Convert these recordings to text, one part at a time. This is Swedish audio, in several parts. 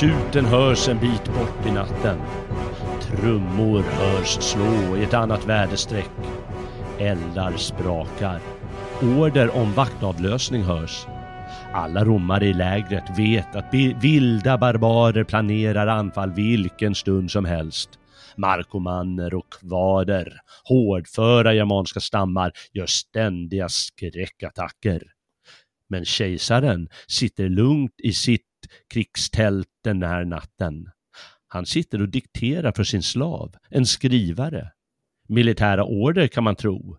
Tjuten hörs en bit bort i natten. Trummor hörs slå i ett annat väderstreck. Eldar sprakar. Order om vaktavlösning hörs. Alla romare i lägret vet att vilda barbarer planerar anfall vilken stund som helst. Markomanner och kvader, hårdföra germanska stammar, gör ständiga skräckattacker. Men kejsaren sitter lugnt i sitt krigstält den här natten. Han sitter och dikterar för sin slav, en skrivare. Militära order kan man tro.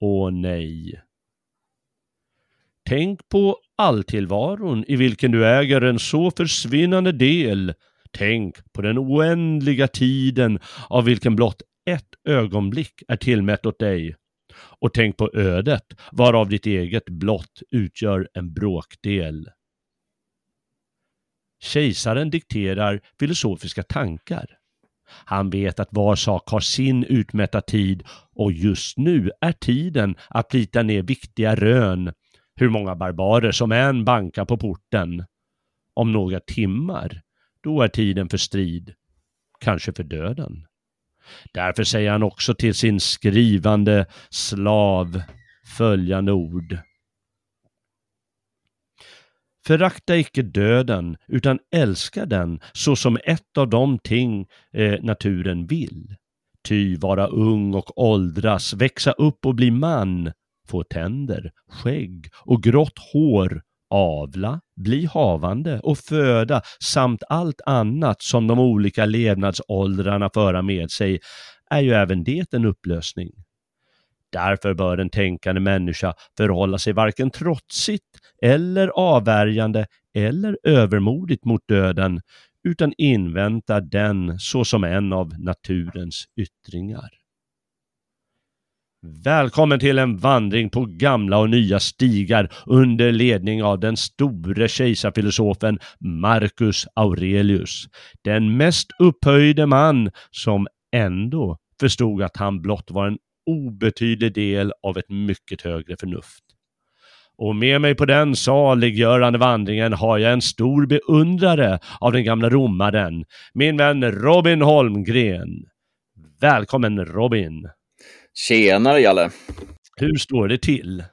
Åh nej. Tänk på alltillvaron i vilken du äger en så försvinnande del. Tänk på den oändliga tiden av vilken blott ett ögonblick är tillmätt åt dig. Och tänk på ödet varav ditt eget blott utgör en bråkdel. Kejsaren dikterar filosofiska tankar. Han vet att var sak har sin utmätta tid och just nu är tiden att plita ner viktiga rön, hur många barbarer som än bankar på porten. Om några timmar, då är tiden för strid, kanske för döden. Därför säger han också till sin skrivande slav följande ord. Förakta icke döden, utan älska den så som ett av de ting eh, naturen vill. Ty vara ung och åldras, växa upp och bli man, få tänder, skägg och grått hår, avla, bli havande och föda samt allt annat som de olika levnadsåldrarna föra med sig, är ju även det en upplösning. Därför bör en tänkande människa förhålla sig varken trotsigt eller avvärjande eller övermodigt mot döden, utan invänta den såsom en av naturens yttringar. Välkommen till en vandring på gamla och nya stigar under ledning av den store kejsarfilosofen Marcus Aurelius. Den mest upphöjde man som ändå förstod att han blott var en obetydlig del av ett mycket högre förnuft. Och med mig på den saliggörande vandringen har jag en stor beundrare av den gamla romaren, min vän Robin Holmgren. Välkommen Robin! Tjenare Jalle! Hur står det till?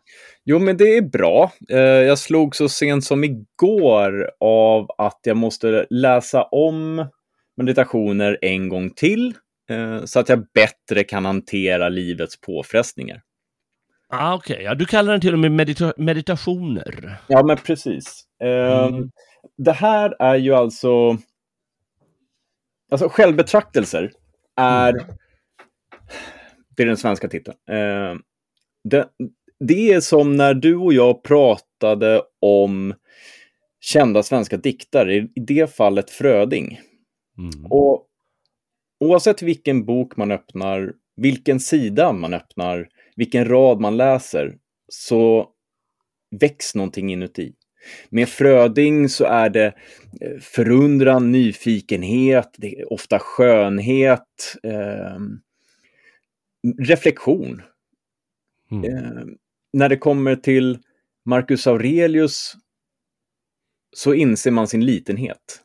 Jo, men det är bra. Eh, jag slog så sent som igår av att jag måste läsa om meditationer en gång till så att jag bättre kan hantera livets påfrestningar. Ah, Okej, okay. ja, du kallar den till och med medita meditationer. Ja, men precis. Eh, mm. Det här är ju alltså... Alltså självbetraktelser är... Mm. Det är den svenska titeln. Eh, det, det är som när du och jag pratade om kända svenska diktare, i det fallet Fröding. Mm. Och oavsett vilken bok man öppnar, vilken sida man öppnar, vilken rad man läser, så väcks någonting inuti. Med Fröding så är det eh, förundran, nyfikenhet, det är ofta skönhet, eh, reflektion. Mm. Eh, när det kommer till Marcus Aurelius så inser man sin litenhet.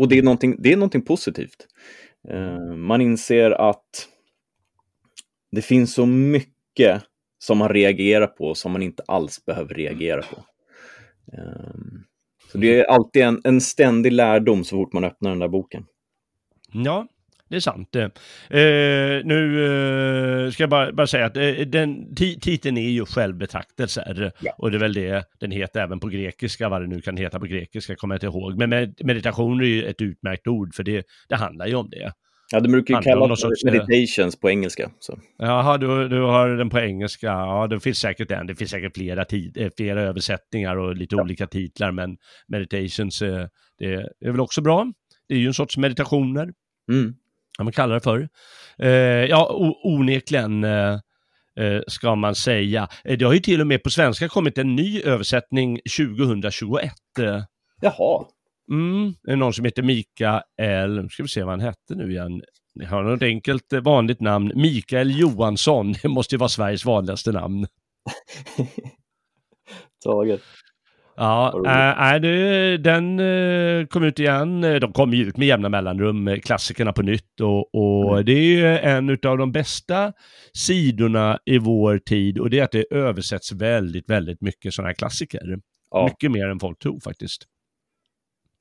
Och det är någonting, det är någonting positivt. Eh, man inser att det finns så mycket som man reagerar på som man inte alls behöver reagera på. Eh, så det är alltid en, en ständig lärdom så fort man öppnar den där boken. Ja, det är sant. Eh, nu eh, ska jag bara, bara säga att eh, den titeln är ju självbetraktelser. Ja. Och det är väl det den heter även på grekiska, vad det nu kan heta på grekiska, kommer jag inte ihåg. Men med, meditation är ju ett utmärkt ord, för det, det handlar ju om det. Ja, det brukar ju kallas sorts, eh, meditations på engelska. Så. Jaha, du, du har den på engelska. Ja, det finns säkert den. Det finns säkert flera, tid, eh, flera översättningar och lite ja. olika titlar, men meditations, det är väl också bra. Det är ju en sorts meditationer. Mm vad man kallar det för. Eh, ja, onekligen eh, eh, ska man säga. Eh, det har ju till och med på svenska kommit en ny översättning 2021. Jaha. Mm, det är någon som heter Mikael, nu ska vi se vad han hette nu igen. Jag har något enkelt eh, vanligt namn, Mikael Johansson, det måste ju vara Sveriges vanligaste namn. Taget. Ja, äh, det, den uh, kom ut igen. De kommer ju ut med jämna mellanrum, klassikerna på nytt. Och, och mm. det är ju en av de bästa sidorna i vår tid och det är att det översätts väldigt, väldigt mycket sådana här klassiker. Ja. Mycket mer än folk tror faktiskt.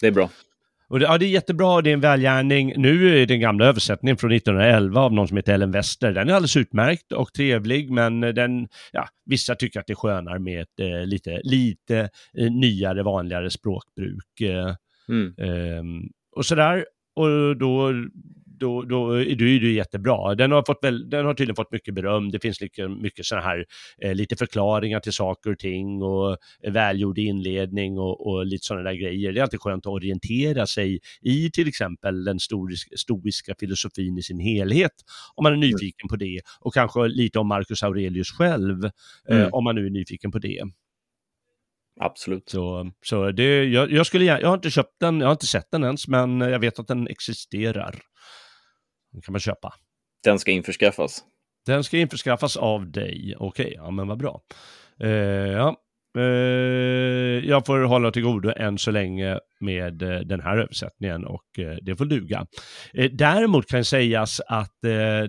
Det är bra. Och det, ja, det är jättebra, det är en välgärning. Nu är den gamla översättningen från 1911 av någon som heter Ellen Wester. Den är alldeles utmärkt och trevlig, men den, ja, vissa tycker att det är skönare med ett eh, lite, lite eh, nyare, vanligare språkbruk. Eh, mm. Ehm, och sådär. Och då då, då, då är det jättebra. Den har, fått väl, den har tydligen fått mycket beröm. Det finns mycket, mycket sådana här eh, lite förklaringar till saker och ting och välgjord inledning och, och lite sådana där grejer. Det är alltid skönt att orientera sig i till exempel den stoiska filosofin i sin helhet om man är mm. nyfiken mm. på det och kanske lite om Marcus Aurelius själv eh, mm. eh, om man nu är nyfiken på det. Absolut. Så, så det, jag, jag, skulle, jag har inte köpt den, jag har inte sett den ens, men jag vet att den existerar. Den kan man köpa. Den ska införskaffas? Den ska införskaffas av dig. Okej, okay, ja men vad bra. Uh, ja. Uh, jag får hålla till godo än så länge med uh, den här översättningen och det får duga. däremot kan sägas att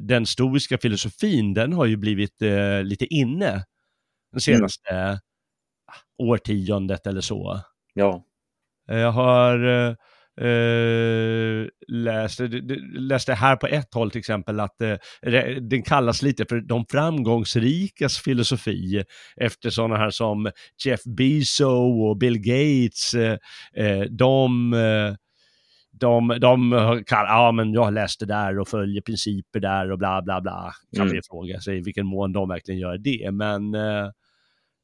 den stoiska filosofin, den har ju blivit lite inne den senaste mm. årtiondet eller så. Ja. Jag har Uh, läste, läste här på ett håll till exempel att uh, den kallas lite för de framgångsrikas filosofi efter sådana här som Jeff Bezos och Bill Gates. Uh, de de, de kan, ja men jag läste där och följer principer där och bla bla bla. Kan mm. vi fråga sig vilken mån de verkligen gör det. Men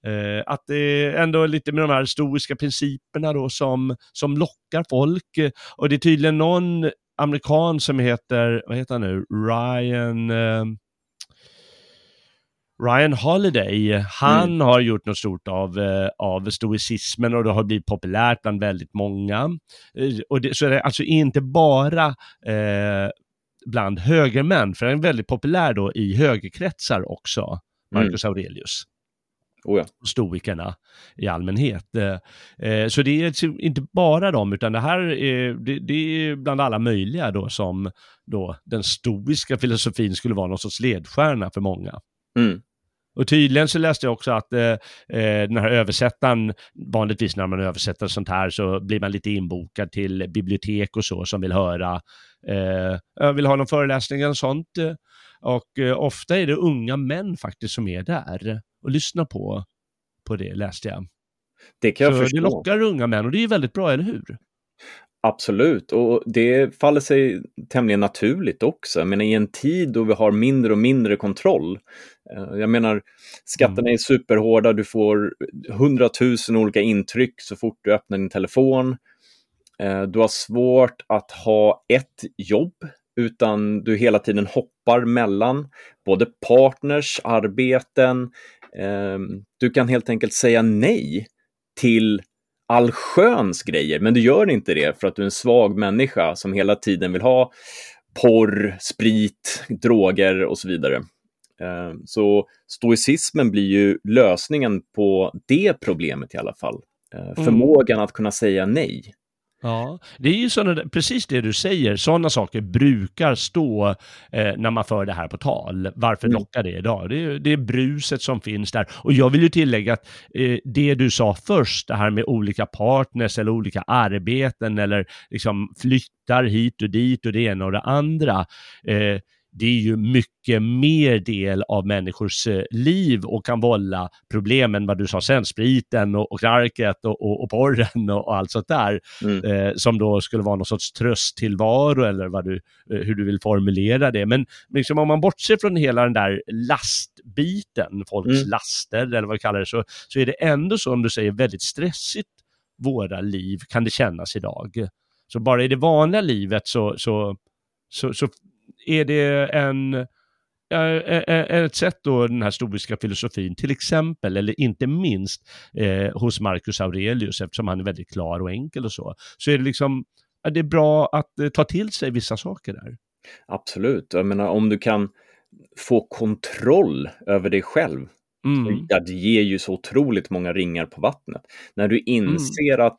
Eh, att det ändå är lite med de här historiska principerna då som, som lockar folk. Och det är tydligen någon amerikan som heter, vad heter han nu, Ryan... Eh, Ryan Holiday, han mm. har gjort något stort av, eh, av stoicismen och det har blivit populärt bland väldigt många. Eh, och det, så är det alltså inte bara eh, bland högermän, för han är väldigt populär då i högerkretsar också, Marcus mm. Aurelius. Oh ja. stoikerna i allmänhet. Eh, eh, så det är inte bara dem, utan det här är, det, det är bland alla möjliga då som då den stoiska filosofin skulle vara någon sorts ledstjärna för många. Mm. Och tydligen så läste jag också att eh, eh, den här översättaren, vanligtvis när man översätter sånt här så blir man lite inbokad till bibliotek och så som vill höra, eh, vill ha någon föreläsning eller sånt. Och eh, ofta är det unga män faktiskt som är där och lyssna på, på det, läste jag. Det kan jag så förstå. Det lockar unga män och det är väldigt bra, eller hur? Absolut, och det faller sig tämligen naturligt också. Jag menar i en tid då vi har mindre och mindre kontroll. Eh, jag menar, skatterna mm. är superhårda, du får hundratusen olika intryck så fort du öppnar din telefon. Eh, du har svårt att ha ett jobb utan du hela tiden hoppar mellan både partners, arbeten, du kan helt enkelt säga nej till allsköns grejer, men du gör inte det för att du är en svag människa som hela tiden vill ha porr, sprit, droger och så vidare. Ehm, så stoicismen blir ju lösningen på det problemet i alla fall. Ehm, mm. Förmågan att kunna säga nej. Ja, det är ju sådana, precis det du säger, sådana saker brukar stå eh, när man för det här på tal. Varför mm. lockar det idag? Det är, det är bruset som finns där. Och jag vill ju tillägga att eh, det du sa först, det här med olika partners eller olika arbeten eller liksom flyttar hit och dit och det ena och det andra. Eh, det är ju mycket mer del av människors eh, liv och kan vålla problem än vad du sa sen, spriten och, och knarket och, och, och porren och, och allt sånt där, mm. eh, som då skulle vara någon sorts trösttillvaro eller vad du, eh, hur du vill formulera det. Men liksom, om man bortser från hela den där lastbiten, folks mm. laster eller vad vi kallar det, så, så är det ändå så, om du säger, väldigt stressigt våra liv kan det kännas idag. Så bara i det vanliga livet så, så, så, så är det en, ett sätt då den här stoiska filosofin, till exempel, eller inte minst eh, hos Marcus Aurelius, eftersom han är väldigt klar och enkel och så, så är det liksom, är det bra att eh, ta till sig vissa saker där. Absolut, jag menar om du kan få kontroll över dig själv Mm. Det ger ju så otroligt många ringar på vattnet. När du inser mm. att,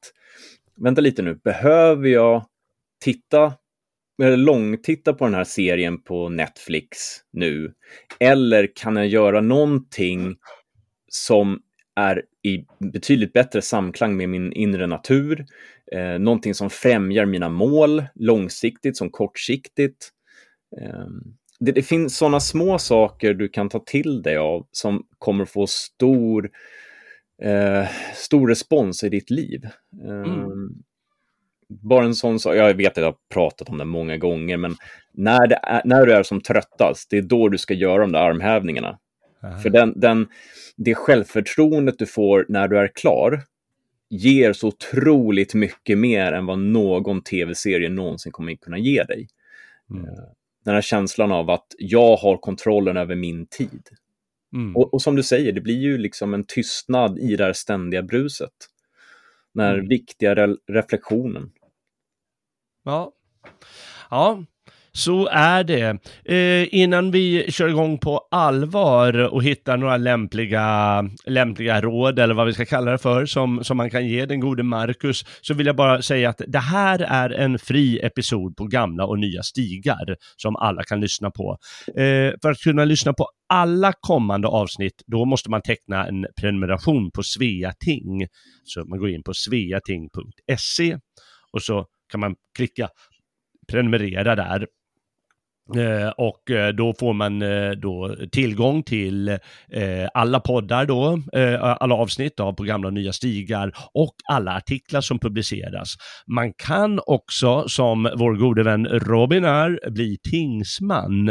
vänta lite nu, behöver jag titta långtitta på den här serien på Netflix nu? Eller kan jag göra någonting som är i betydligt bättre samklang med min inre natur? Eh, någonting som främjar mina mål långsiktigt som kortsiktigt. Eh, det, det, finns sådana små saker du kan ta till dig av som kommer få stor, eh, stor respons i ditt liv. Ehm, mm. Bara en sån sak, jag vet att jag har pratat om det många gånger, men när, är, när du är som tröttast, det är då du ska göra de där armhävningarna. Aha. För den, den, det självförtroendet du får när du är klar ger så otroligt mycket mer än vad någon tv-serie någonsin kommer kunna ge dig. Mm. Eh, den här känslan av att jag har kontrollen över min tid. Mm. Och, och, som du säger, det blir ju liksom en tystnad i det här ständiga bruset. Den här mm. viktiga re reflektionen. Ja. Ja, så är det. Eh, innan vi kör igång på allvar och hittar några lämpliga, lämpliga råd, eller vad vi ska kalla det för, som, som man kan ge den gode Marcus, så vill jag bara säga att det här är en fri episod på gamla och nya stigar, som alla kan lyssna på. Eh, för att kunna lyssna på alla kommande avsnitt, då måste man teckna en prenumeration på Sveating. Så man går in på sveating.se och så kan man klicka prenumerera där Eh, och eh, då får man eh, då tillgång till eh, alla poddar då, eh, alla avsnitt av på gamla och nya stigar och alla artiklar som publiceras. Man kan också, som vår gode vän Robin är, bli tingsman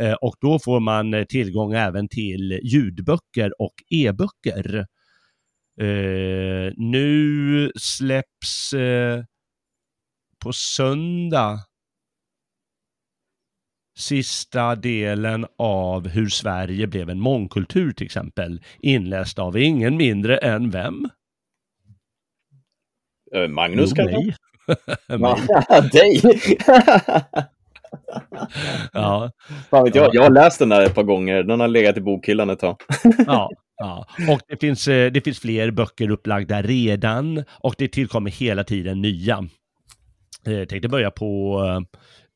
eh, och då får man eh, tillgång även till ljudböcker och e-böcker. Eh, nu släpps på söndag sista delen av hur Sverige blev en mångkultur till exempel, inläst av ingen mindre än vem? Uh, Magnus kanske? Mig. dig! ja. Fan vet jag, jag har läst den där ett par gånger, den har legat i bokhyllan ett tag. ja, ja, och det finns, eh, det finns fler böcker upplagda redan och det tillkommer hela tiden nya. Jag eh, tänkte börja på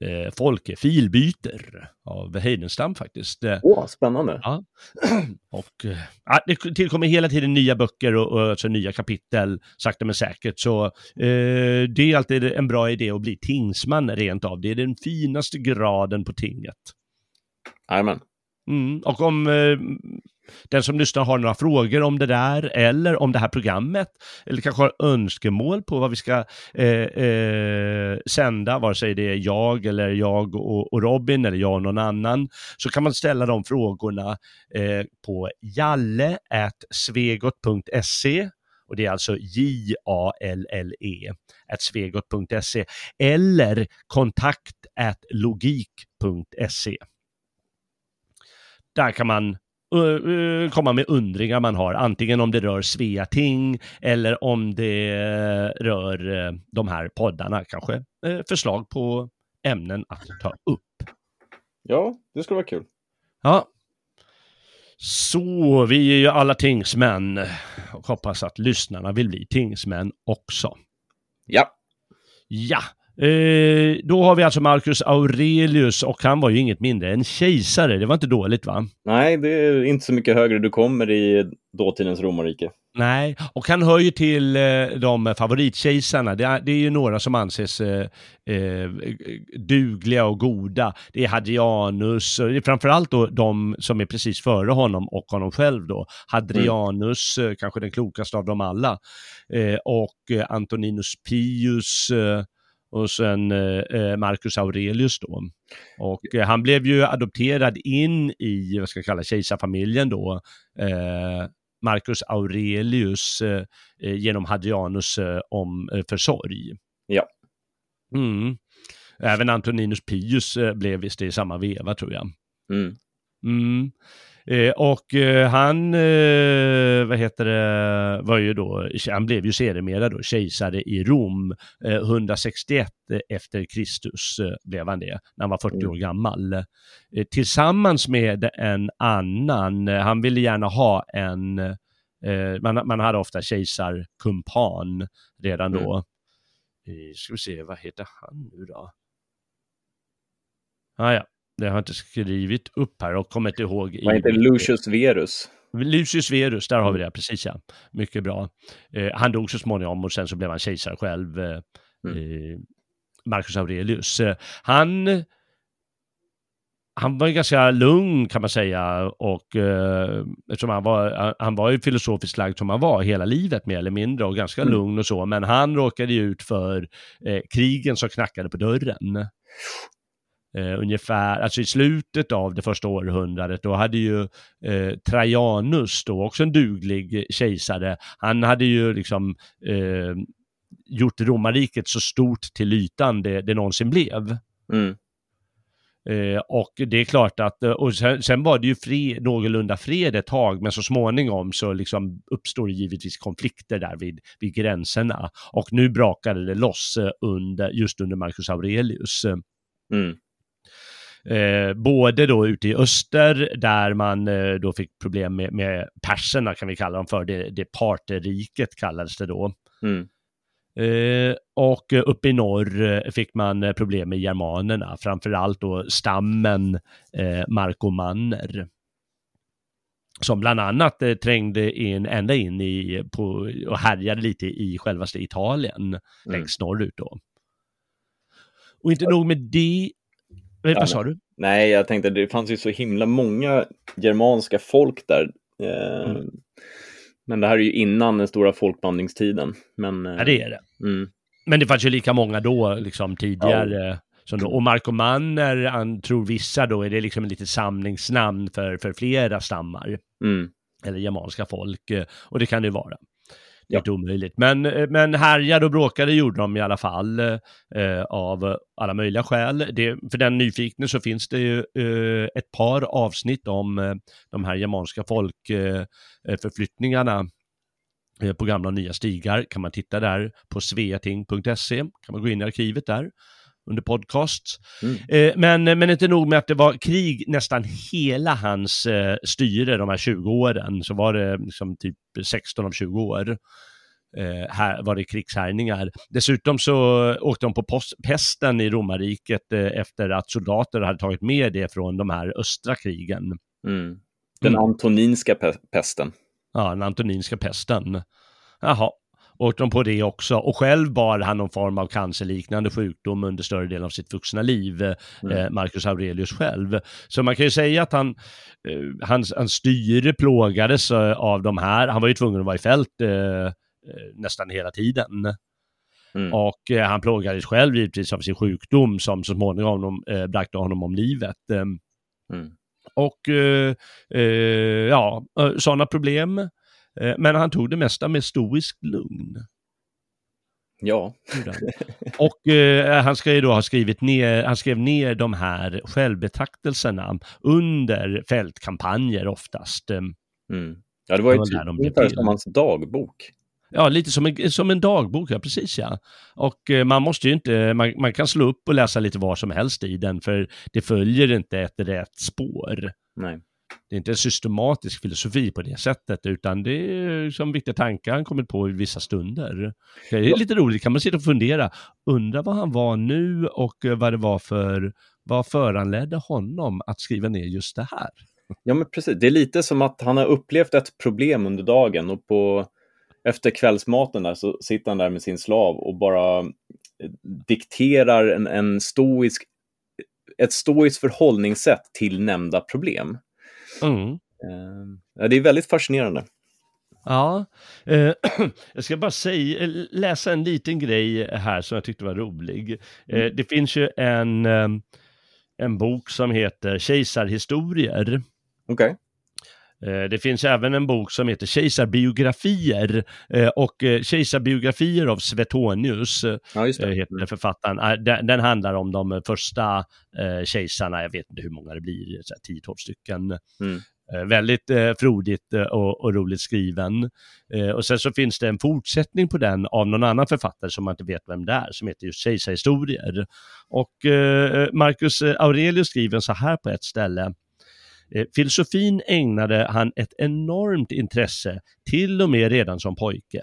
eh, Folke Filbyter av Heidenstam faktiskt. Eh, Åh, oh, spännande. Ja. och eh, ja, det tillkommer hela tiden nya böcker och, och alltså nya kapitel, sakta men säkert. Så eh, det är alltid en bra idé att bli tingsman rent av. Det är den finaste graden på tinget. Jajamän. Mm, och om eh, den som lyssnar har några frågor om det där eller om det här programmet eller kanske har önskemål på vad vi ska eh, eh, sända, vare sig det är jag eller jag och, och, Robin eller jag och någon annan, så kan man ställa de frågorna eh, på jalle.svegot.se och det är alltså J-A-L-L-E, svegot.se eller kontakt logik.se. Där kan man komma med undringar man har, antingen om det rör Sveating eller om det rör uh, de här poddarna kanske. Förslag på ämnen att ta upp. Ja, det skulle vara kul. Ja. Så, vi är ju alla tingsmän och hoppas att lyssnarna vill bli tingsmän också. Ja. Ja, Eh, då har vi alltså Marcus Aurelius och han var ju inget mindre än kejsare. Det var inte dåligt va? Nej, det är inte så mycket högre du kommer i dåtidens romarrike. Nej, och han hör ju till eh, de favoritkejsarna. Det är, det är ju några som anses eh, eh, dugliga och goda. Det är Hadrianus, och det är framförallt då de som är precis före honom och honom själv då. Hadrianus, mm. kanske den klokaste av dem alla. Eh, och Antoninus Pius, och sen eh, Marcus Aurelius då. Och eh, han blev ju adopterad in i, vad ska jag kalla kejsarfamiljen då, eh, Marcus Aurelius eh, eh genom Hadrianus eh, om eh, försorg. Ja. Mm. Även Antoninus Pius blev visst i samma veva tror jag. Mm. Mm. Eh, och eh, han, eh, vad heter det, var ju då, han blev ju sedermera då kejsare i Rom. 161 efter Kristus blev han det, när han var 40 mm. år gammal. tillsammans med en annan, han ville gärna ha en, man, man hade ofta kejsarkumpan redan då. Mm. ska vi se, vad heter han nu då? Ah, ja, det har jag inte skrivit upp här och kommit ihåg. Vad heter Lucius Verus? Lucius Verus, där har vi det, precis ja. Mycket bra. Eh, han dog så småningom och sen så blev han kejsare själv, eh, mm. Eh, Marcus Aurelius. Eh, han, han var ju ganska lugn kan man säga och eh, eftersom han var, han var ju filosofiskt lagd som han var hela livet mer eller mindre och ganska mm. lugn och så, men han råkade ju ut för eh, krigen som knackade på dörren eh, ungefär, alltså i slutet av det första århundradet, då hade ju eh, Trajanus, då också en duglig kejsare, han hade ju liksom eh, gjort romarriket så stort till ytan det, det någonsin blev. Mm. Eh, och det är klart att, eh, och sen, sen, var det ju fred, någorlunda fred ett tag, men så småningom så liksom uppstår det givetvis konflikter där vid, vid gränserna. Och nu brakade det loss eh, under, just under Marcus Aurelius. Mm. Eh, både då ute i öster där man eh, då fick problem med, med perserna kan vi kalla dem för, det, det parteriket kallades det då. Mm. Eh, och uppe i norr eh, fick man eh, problem med germanerna, framförallt då stammen eh, markomanner. Som bland annat eh, trängde in ända in i, på, och härjade lite i självaste Italien, mm. längst norrut då. Och inte nog med det, vad ja, sa du? Nej, jag tänkte det fanns ju så himla många germanska folk där. Eh, mm. Men det här är ju innan den stora folkvandringstiden. Men, eh, ja, det är det. Mm. Men det fanns ju lika många då, liksom tidigare. Ja. Som då, och Markomanner, tror vissa då, är det liksom ett litet samlingsnamn för, för flera stammar. Mm. Eller germanska folk. Eh, och det kan det ju vara. Det är inte omöjligt. Men, eh, men härjade och bråkade gjorde de i alla fall eh, av alla möjliga skäl. Det, för den nyfikne så finns det ju eh, ett par avsnitt om eh, de här germanska folkförflyttningarna eh, eh, på gamla och nya stigar. Kan man titta där på sveating.se, kan man gå in i arkivet där under podcast. Mm. Eh, men, men inte nog med att det var krig nästan hela hans eh, styre, de här 20 åren, så var det liksom typ 16 av 20 år. Eh, här var det krigshärjningar. Dessutom så åkte de på post, pesten i romarriket eh, efter att soldater hade tagit med det från de här östra krigen. Mm. Den mm. antoninska pesten. Ja, den antoninska pesten. Jaha, åkte de på det också och själv bar han någon form av cancerliknande sjukdom under större delen av sitt vuxna liv, eh, mm. Marcus Aurelius själv. Så man kan ju säga att han, eh, hans, hans styre plågades eh, av de här, han var ju tvungen att vara i fält eh, nästan hela tiden. Mm. Och eh, han plågades själv givetvis av sin sjukdom som så småningom eh, bragte honom om livet. Mm. Och ja, sådana problem Eh, men han tog det mesta med stoiskt lugn. Ja. Och eh, han ska ju då ha skrivit ner, han skrev ner de här självbetraktelserna under fältkampanjer oftast. Eh, mm. Ja, det var ju ungefär som hans dagbok. Ja, lite som en, som en dagbok, ja precis ja. Och eh, man måste ju inte, man, man, kan slå upp och läsa lite vad som helst i den, för det följer inte ett rätt spår. Nej det är inte en systematisk filosofi på det sättet, utan det är som viktiga tankar han kommit på i vissa stunder. Det är lite roligt, kan man sitta och fundera, undra vad han var nu och eh, vad det var för, vad föranledde honom att skriva ner just det här? Ja, men precis. Det är lite som att han har upplevt ett problem under dagen och på, efter kvällsmaten där så sitter han där med sin slav och bara eh, dikterar en, en stoisk, ett stoiskt förhållningssätt till nämnda problem. Mm. Eh, det är väldigt fascinerande. Ja, eh, jag ska bara säga, läsa en liten grej här som jag tyckte var rolig. Eh, mm. det finns ju en, en bok som heter Kejsarhistorier. Okej. Eh, det finns även en bok som heter Kejsarbiografier eh, och eh, Kejsarbiografier av Svetonius Ja, heter författaren. Ah, Den, den handlar om de första kejsarna, jag vet inte hur många det blir, 10-12 stycken. Mm. Väldigt eh, frodigt och, och roligt skriven. Eh, och sen så finns det en fortsättning på den av någon annan författare som man inte vet vem det är, som heter just Kejsarhistorier. Och eh, Marcus Aurelius skriver så här på ett ställe. Eh, filosofin ägnade han ett enormt intresse, till och med redan som pojke.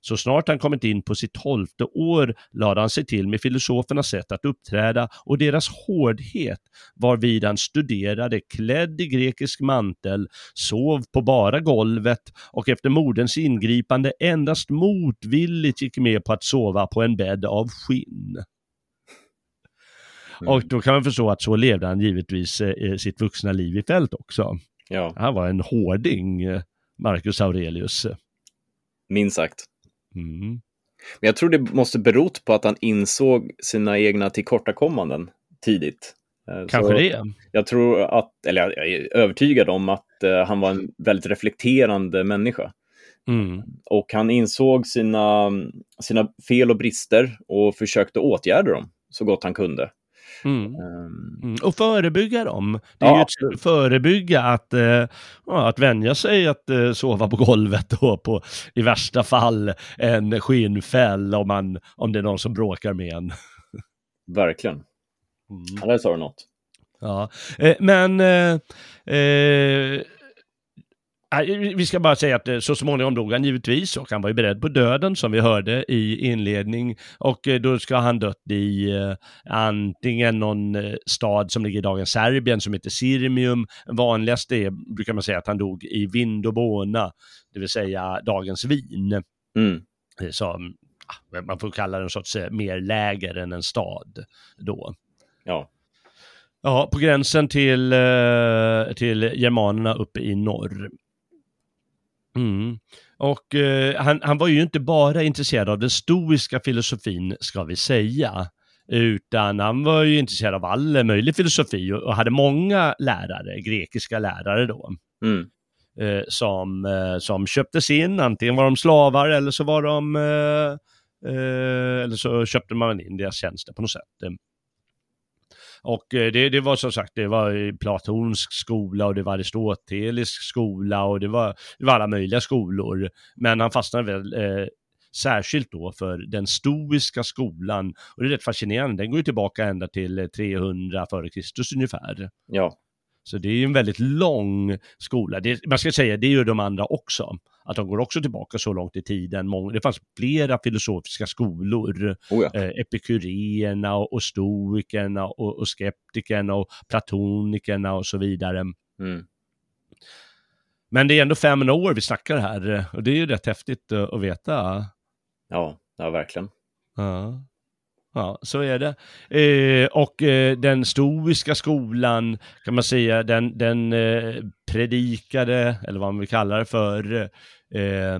Så snart han kommit in på sitt tolfte år lade han sig till med filosofernas sätt att uppträda och deras hårdhet, varvid han studerade klädd i grekisk mantel, sov på bara golvet och efter moderns ingripande endast motvilligt gick med på att sova på en bädd av skinn. Mm. Och då kan man förstå att så levde han givetvis eh, sitt vuxna liv i fält också. Ja, Han var en hårding, eh, Marcus Aurelius. minst sagt. Mm. Men jag tror det måste berott på att han insåg sina egna tillkortakommanden tidigt. Eh, Kanske så det. Jag tror att, eller jag är övertygad om att eh, han var en väldigt reflekterande människa. Mm. Och han insåg sina, sina fel och brister och försökte åtgärda dem så gott han kunde. Mm. Ehm, Mm. Och förebygga dem. Det är Ja, ju sätt att förebygga att, eh, att vänja sig att eh, sova på golvet då på i värsta fall en skinnfäll om, man, om det är någon som bråkar med en. verkligen. Mm. Ja, där sa du något. Ja, eh, men eh, eh, vi ska bara säga att eh, så småningom dog han givetvis och han var ju beredd på döden som vi hörde i inledning och eh, då ska han dött i eh, antingen någon stad som ligger i dagens Serbien som heter Sirmium. Vanligast är, brukar man säga att han dog i Vindobona, det vill säga dagens Wien Mm. som ah, man får kalla det en sorts mer läger än en stad då. Ja. Ja, på gränsen till, till germanerna uppe i norr. Mm. Och eh, han, han var ju inte bara intresserad av den stoiska filosofin, ska vi säga, utan han var ju intresserad av all möjlig filosofi och, och hade många lärare, grekiska lärare då, Mm. eh, som, eh, som köptes in, antingen var de slavar eller så var de, eh, eh, eller så köpte man in deras tjänster på något sätt. Och eh, det, det var som sagt, det var platonsk skola och det var aristotelisk skola och det var, det var alla möjliga skolor. Men han fastnade väl eh, särskilt då för den stoiska skolan. Och det är rätt fascinerande, den går ju tillbaka ända till eh, 300 före Kristus ungefär. Ja. Så det är ju en väldigt lång skola. Det, man ska säga, det gör de andra också. Att de går också tillbaka så långt i tiden. Många, det fanns flera filosofiska skolor. Oh ja. Eh, epikureerna och, och stoikerna och, och skeptikerna och platonikerna och så vidare. Mm. Men det är ändå 500 år vi snackar här och det är ju rätt häftigt eh, att veta. Ja, ja, verkligen. Ja, ja så är det. Eh, och eh, den stoiska skolan kan man säga, den, den eh, predikade, eller vad man vill kalla det för, eh,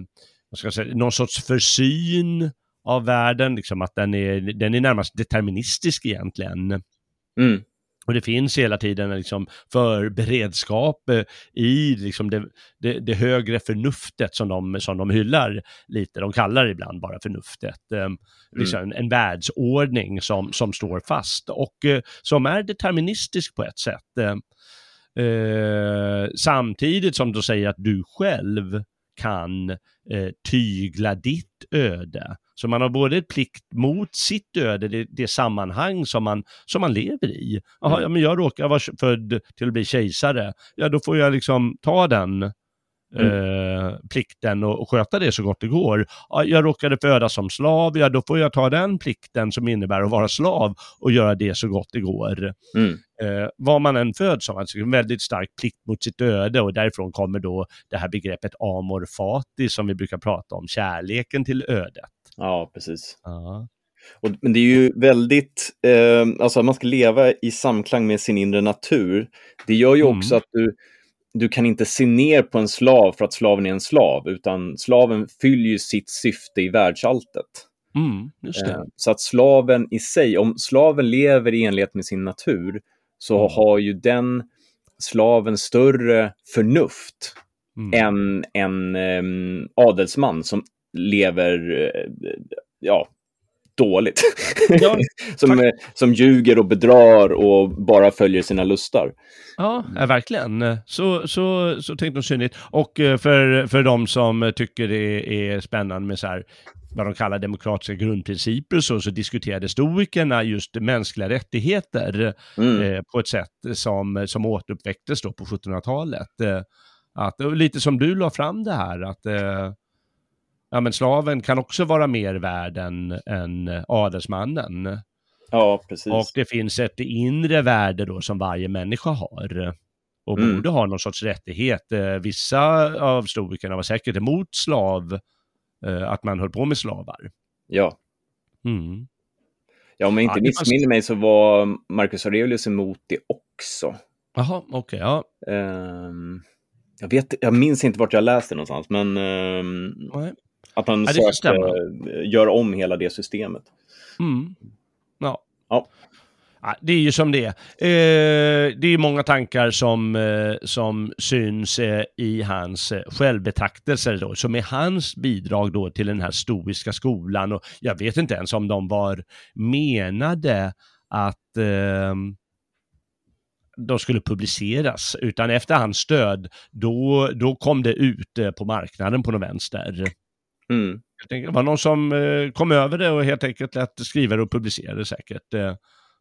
vad ska jag säga, någon sorts försyn av världen, liksom att den är, den är närmast deterministisk egentligen. Mm. Och det finns hela tiden liksom för beredskap eh, i liksom det, det, det högre förnuftet som de, som de hyllar lite. De kallar det ibland bara förnuftet. Eh, liksom en, en världsordning som, som står fast och eh, som är deterministisk på ett sätt. Eh, samtidigt som de säger att du själv kan eh, tygla ditt öde. Så man har både ett plikt mot sitt öde, det, det sammanhang som man, som man lever i. Jaha, Mm. ja, men jag råkar vara född till att bli kejsare. Ja, då får jag liksom ta den eh, plikten och, och sköta det så gott det går. Ja, jag råkade födas som slav, ja då får jag ta den plikten som innebär att vara slav och göra det så gott det går. Mm. Eh, vad man än föds som, alltså en väldigt stark plikt mot sitt öde och därifrån kommer då det här begreppet amor fati som vi brukar prata om, kärleken till ödet. Ja, precis. Ja. Och, men det är ju väldigt, eh, alltså man ska leva i samklang med sin inre natur. Det gör ju Mm. också att du, du kan inte se ner på en slav för att slaven är en slav, utan slaven fyller ju sitt syfte i världsalltet. Mm. Eh, Så att slaven i sig, om slaven lever i enlighet med sin natur, så Mm. har ju den slaven större förnuft mm. än en um, adelsman som lever, uh, ja, dåligt. Ja, som, som ljuger och bedrar och bara följer sina lustar. Ja, verkligen. Så, så, så tänkte de synligt. Och eh, för, för de som tycker det är spännande med så här, vad de kallar demokratiska grundprinciper så, så diskuterade stoikerna just mänskliga rättigheter mm. eh, på ett sätt som, som återuppväcktes då på 1700-talet. Eh, att, lite som du la fram det här, att eh, ja, men slaven kan också vara mer värd än, än adelsmannen. Ja, precis. Och det finns ett inre värde då som varje människa har och mm. borde ha någon sorts rättighet. Eh, vissa av stoikerna var säkert emot slav, eh, att man höll på med slavar. Ja. Mm. Ja, om jag inte ja, missminner mig så var Marcus Aurelius emot det också. Jaha, okej, okay, ja. Um, jag, vet, jag minns inte vart jag läste någonstans, men um, att han ja, sökte, gör om hela det systemet. Mm. Ja. ja. Det är ju som det är. Eh, det är många tankar som, eh, som syns eh, i hans självbetraktelser då, som är hans bidrag då till den här stoiska skolan. Och jag vet inte ens om de var menade att de skulle publiceras, utan efter hans stöd, då, då kom det ut på marknaden på någon vänster. Mm. Det var någon som eh, kom över det och helt enkelt lät skriva och publicera det säkert. Eh,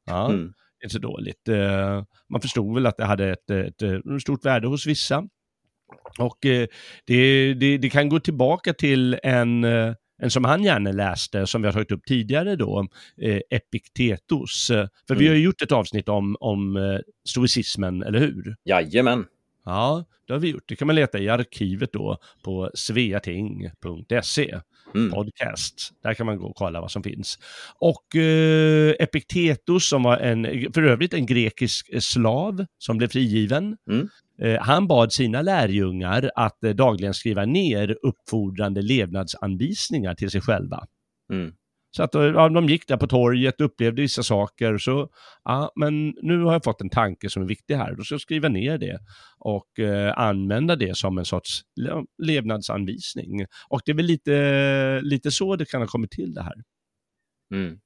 ja, mm. inte så dåligt. Eh, man förstod väl att det hade ett, ett, ett stort värde hos vissa. Och det, det, det, kan gå tillbaka till en, en som han gärna läste, som vi har tagit upp tidigare då, Epiktetos. För mm. vi har ju gjort ett avsnitt om, om stoicismen, eller hur? Jajamän. Ja, det har vi gjort. Det kan man leta i arkivet då på sveating.se. Mm. Podcast. Där kan man gå och kolla vad som finns. Och eh, Epiktetos som var en, för övrigt en grekisk slav som blev frigiven. Mm. Eh, han bad sina lärjungar att eh, dagligen skriva ner uppfordrande levnadsanvisningar till sig själva. Mm. Så att ja, de gick där på torget, upplevde vissa saker, så ja, men nu har jag fått en tanke som är viktig här, då ska jag skriva ner det och eh, använda det som en sorts levnadsanvisning. Och det är väl lite, lite så det kan ha kommit till det här. Mm.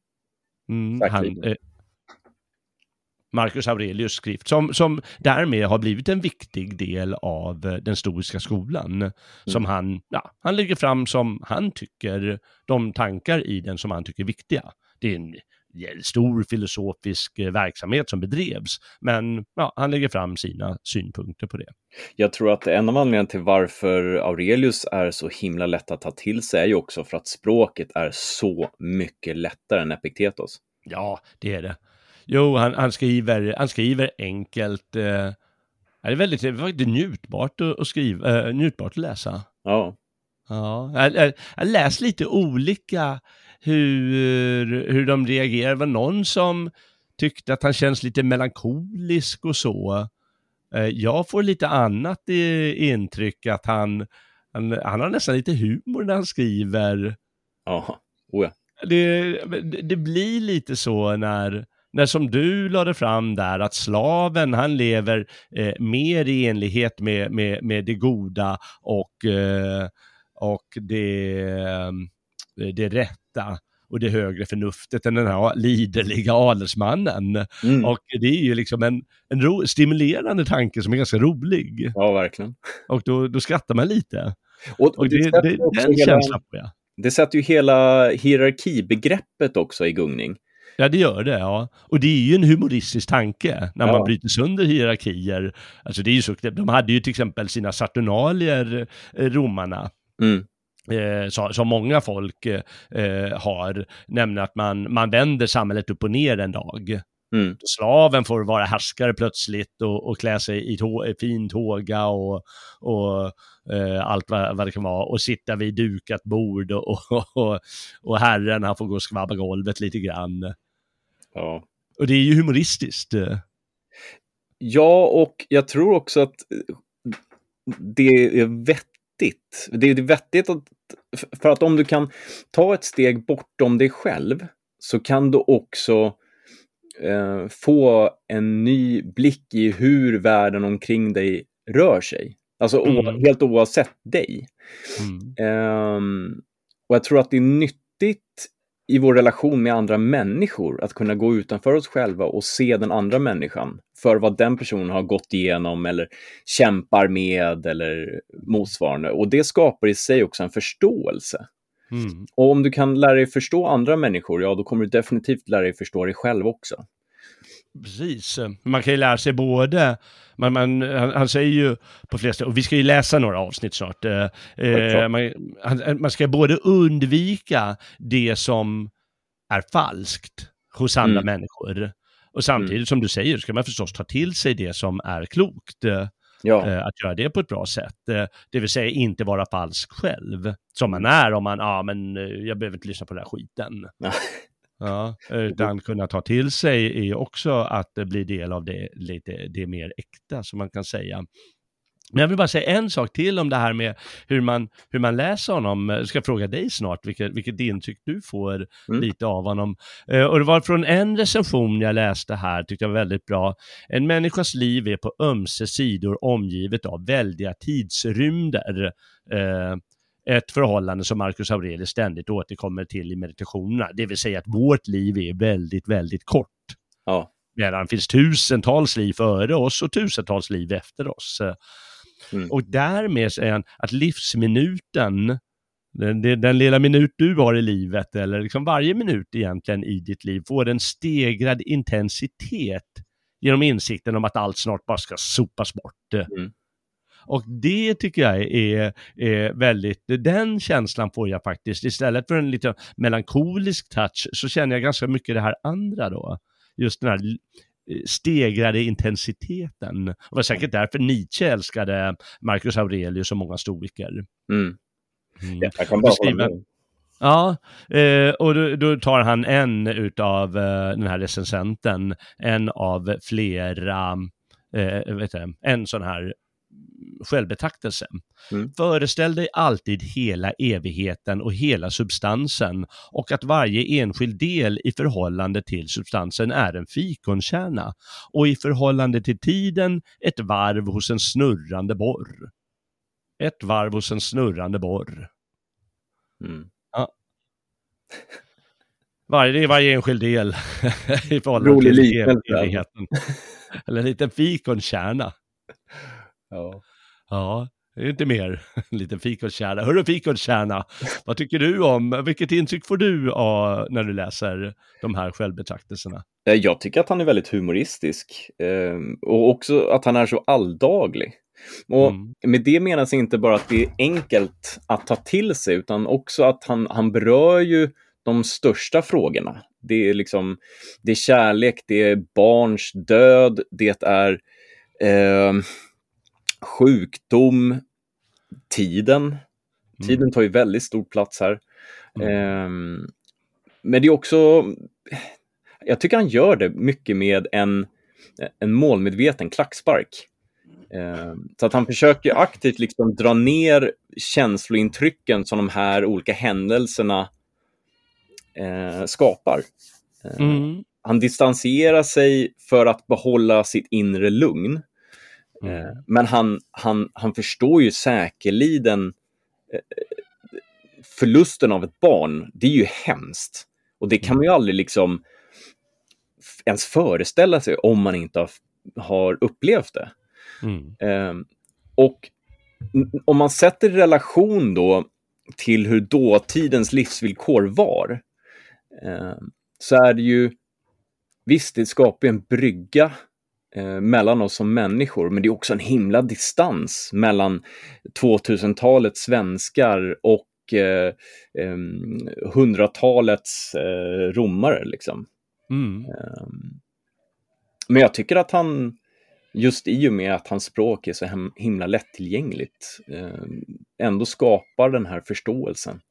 Mm, han, eh, Marcus Aurelius skrift, som, som därmed har blivit en viktig del av eh, den stoiska skolan. Mm. Som han, ja, han lägger fram som han tycker, de tankar i den som han tycker är viktiga. Det är en stor filosofisk eh, verksamhet som bedrevs, men ja, han lägger fram sina synpunkter på det. Jag tror att en av anledningarna till varför Aurelius är så himla lätt att ta till sig är ju också för att språket är så mycket lättare än Epiktetos. Ja, det är det. Jo, han, han, skriver, han skriver enkelt. Eh, det är väldigt, väldigt njutbart att, skriva, eh, njutbart att läsa. Ja. Ja, jag, jag, jag läst lite olika hur, hur de reagerar. Det var någon som tyckte att han känns lite melankolisk och så. Eh, jag får lite annat intryck, att han, han, han har nästan lite humor när han skriver. Ja, oh ja. Det, det blir lite så när, när som du lade fram där att slaven han lever eh, mer i enlighet med, med, med det goda och, eh, och det, eh, det rätta och det högre förnuftet än den här liderliga adelsmannen. Mm. Och det är ju liksom en, en ro, stimulerande tanke som är ganska rolig. Ja, verkligen. Och då, då skrattar man lite. Och, och det, det, det, den hela, känslan får jag. Det sätter ju hela hierarkibegreppet också i gungning. Ja, det gör det. Ja. Och det är ju en humoristisk tanke när ja. man bryter sönder hierarkier. Alltså det är ju så, de hade ju till exempel sina saturnalier, eh, romarna. Mm. Eh, som många folk eh, har, nämligen att man, man vänder samhället upp och ner en dag. Mm. Slaven får vara härskare plötsligt och, och klä sig i, tå, i fin tåga och, och eh, allt vad, vad, det kan vara och sitta vid dukat bord och, och, och herren han får gå och skvabba golvet lite grann. Ja. Och det är ju humoristiskt. Ja, och jag tror också att det är vettigt. Det är vettigt att, för att om du kan ta ett steg bortom dig själv så kan du också eh, få en ny blick i hur världen omkring dig rör sig. Alltså Mm. helt oavsett dig. Mm. Ehm, och jag tror att det är nyttigt i vår relation med andra människor att kunna gå utanför oss själva och se den andra människan för vad den personen har gått igenom eller kämpar med eller motsvarande. Och det skapar i sig också en förståelse. Mm. Och om du kan lära dig förstå andra människor, ja då kommer du definitivt lära dig förstå dig själv också. Precis. Man kan ju lära sig både, man, man, han, han säger ju på flesta, och vi ska ju läsa några avsnitt snart, eh, eh, man, han, man ska både undvika det som är falskt hos andra Mm. människor, och samtidigt som du säger ska man förstås ta till sig det som är klokt. eh, Ja, eh, att göra det på ett bra sätt. Eh, det vill säga inte vara falsk själv, som man är om man, ja ah, men jag behöver inte lyssna på den här skiten. Ja. Utan kunna ta till sig är också att blir del av det lite, det mer äkta som man kan säga. Men jag vill bara säga en sak till om det här med hur man, hur man läser honom. Jag ska fråga dig snart vilket, vilket intryck du får Mm. lite av honom. Eh, och det var från en recension jag läste här, tyckte jag var väldigt bra. En människas liv är på ömse sidor omgivet av väldiga tidsrymder. Eh, ett förhållande som Marcus Aurelius ständigt återkommer till i meditationerna. Det vill säga att vårt liv är väldigt, väldigt kort. ja. Medan det finns tusentals liv före oss och tusentals liv efter oss. Mm. Och därmed säger han att livsminuten, den, den, den lilla minut du har i livet, eller liksom varje minut egentligen i ditt liv, får en stegrad intensitet genom insikten om att allt snart bara ska sopas bort. Mm. Och det tycker jag är, är väldigt, den känslan får jag faktiskt, istället för en lite melankolisk touch, så känner jag ganska mycket det här andra då. Just den här eh, stegrade intensiteten. Det var säkert därför Nietzsche älskade Marcus Aurelius och många stoiker. Mm. Mm. Ja, Jag kan bara med. Ja, eh, och då, då tar han en utav eh, den här recensenten, en av flera, eh, vet du, en sån här självbetraktelse. Mm. Föreställ dig alltid hela evigheten och hela substansen och att varje enskild del i förhållande till substansen är en fikonkärna och i förhållande till tiden ett varv hos en snurrande borr. Ett varv hos en snurrande borr. Mm. Varje, det är varje enskild del i förhållande Rolig till evigheten. Eller en liten fikonkärna. Ja. Ja, det är inte mer. En liten fikonkärna. Hörru fikonkärna, vad tycker du om, vilket intryck får du av när du läser de här självbetraktelserna? Eh, Jag tycker att han är väldigt humoristisk eh, och också att han är så alldaglig. Och Mm. med det menas inte bara att det är enkelt att ta till sig, utan också att han, han berör ju de största frågorna. Det är liksom, det är kärlek, det är barns död, det är eh, sjukdom, tiden. Tiden tar ju väldigt stor plats här. Mm. Ehm, men det är också, jag tycker han gör det mycket med en, en målmedveten klackspark. Ehm, så att han försöker aktivt liksom dra ner känslointrycken som de här olika händelserna eh, skapar. Ehm, Mm. Han distanserar sig för att behålla sitt inre lugn. Mm. Eh, Men han, han, han förstår ju säkerligen eh, förlusten av ett barn. Det är ju hemskt. Och det kan man ju aldrig liksom ens föreställa sig om man inte har, upplevt det. Mm. Eh, och om man sätter relation då till hur dåtidens livsvillkor var, eh, så är det ju, visst, det skapar en brygga eh, mellan oss som människor, men det är också en himla distans mellan 2000-talets svenskar och eh, em, 100-talets eh, romare. Liksom. Mm. Ehm, Men jag tycker att han, just i och med att hans språk är så hem- himla lättillgängligt, ehm, ändå skapar den här förståelsen.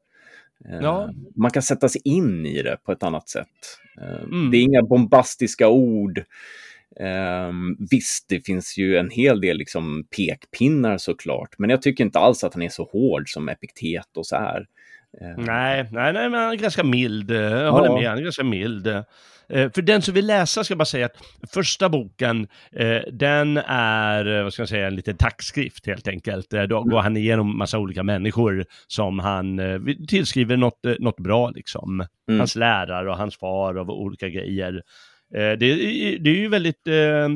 Ehm, Ja. Man kan sätta sig in i det på ett annat sätt. Mm. Det är inga bombastiska ord. Ehm, visst, det finns ju en hel del liksom pekpinnar såklart, men jag tycker inte alls att han är så hård som Epiktetos är. Nej, nej, nej, men han är ganska mild. Jag håller Ja. med, han är ganska mild. Eh, För den som vill läsa ska jag bara säga att första boken, eh, den är, eh, vad ska jag säga, en liten tackskrift helt enkelt. Då går han igenom massa olika människor som han tillskriver något, något bra liksom. Mm. Hans lärare och hans far och olika grejer. Eh, Det, är- det är ju väldigt, eh,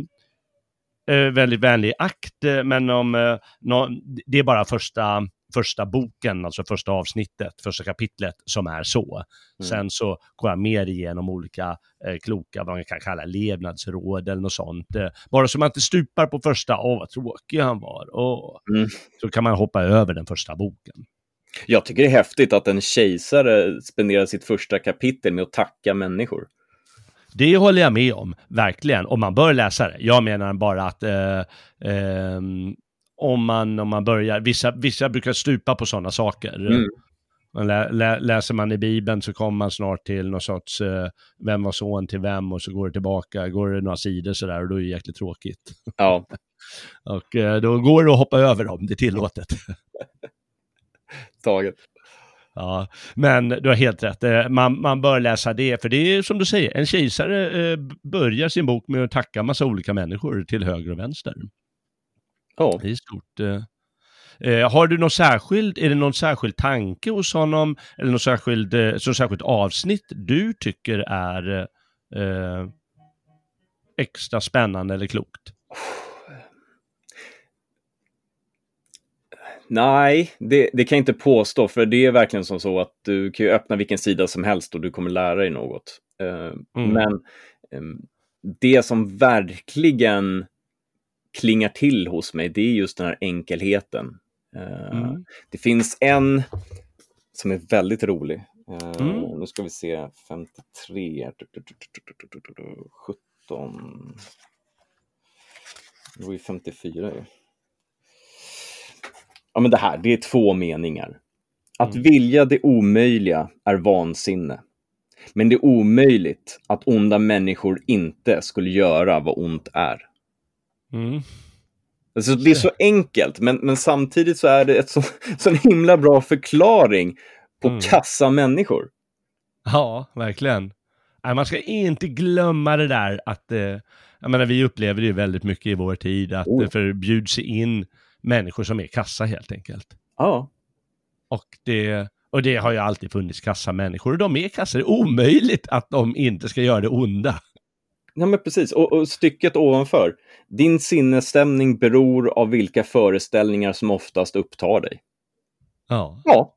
eh, väldigt vänlig akt, men om, nå- det är bara första, första boken, alltså första avsnittet, första kapitlet som är så. Mm. Sen så går jag mer igenom olika eh, kloka, vad man kan kalla levnadsråd eller något sånt. Eh, bara så man inte stupar på första, åh vad tråkig han var, åh. Mm. Så kan man hoppa över den första boken. Jag tycker det är häftigt att en kejsare spenderar sitt första kapitel med att tacka människor. Det håller jag med om, verkligen. Och man bör läsa det. Jag menar bara att eh, ehm, om, man, om man börjar, vissa, vissa brukar stupa på sådana saker. Mm. Man lä, lä, läser man i Bibeln så kommer man snart till någon sorts, eh, vem var son till vem och så går det tillbaka, går det några sidor sådär och då är det jäkligt tråkigt. Ja, Och eh, då går det att hoppa över dem, det är tillåtet. taget. Ja, men du har helt rätt. Eh, Man, man bör läsa det, för det är som du säger, en kejsare eh, börjar sin bok med att tacka massa olika människor till höger och vänster. Ja. Det är stort. eh. Har du något särskilt, är det någon särskild tanke hos honom, eller något särskilt, eh, så särskilt avsnitt du tycker är eh, extra spännande eller klokt? Nej, det, det kan jag inte påstå, för det är verkligen som så att du kan ju öppna vilken sida som helst och du kommer lära dig något. Eh, Mm. Men ehm, det som verkligen klingar till hos mig, det är just den här enkelheten. Eh, Mm. Det finns en som är väldigt rolig. Eh, Mm. Nu ska vi se, 53, 17. Det var ju 54 ju. Ja, men det här, det är två meningar. Att Mm. vilja det omöjliga är vansinne. Men det är omöjligt att onda människor inte skulle göra vad ont är. Mm. Alltså, det är så enkelt, men, men samtidigt så är det ett så, så en himla bra förklaring på Mm. kassa människor. Ja, verkligen. Man ska inte glömma det där att, eh, jag menar vi upplever det ju väldigt mycket i vår tid, att Oh. det förbjuds in människor som är kassa helt enkelt. Ja, Och det, och det har ju alltid funnits kassa människor och de är kassa. Det är omöjligt att de inte ska göra det onda. ja men precis. Och, och stycket ovanför. Din sinnesstämning beror av vilka föreställningar som oftast upptar dig. Ja, Ja,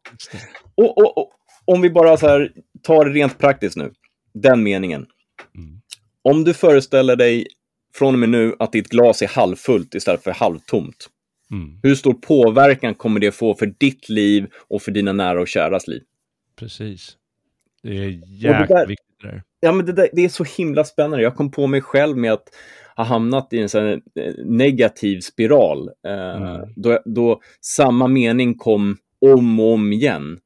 och, och, och om vi bara så här tar det rent praktiskt nu. Den meningen. Mm. Om du föreställer dig från och med nu att ditt glas är halvfullt istället för halvtomt. Mm. Hur stor påverkan kommer det få för ditt liv och för dina nära och käras liv? Precis. Det är jäkligt där- viktigt där. Ja, men det, där, det är så himla spännande. Jag kom på mig själv med att ha hamnat i en sån eh, negativ spiral. Eh, Mm. då, då samma mening kom om och om igen.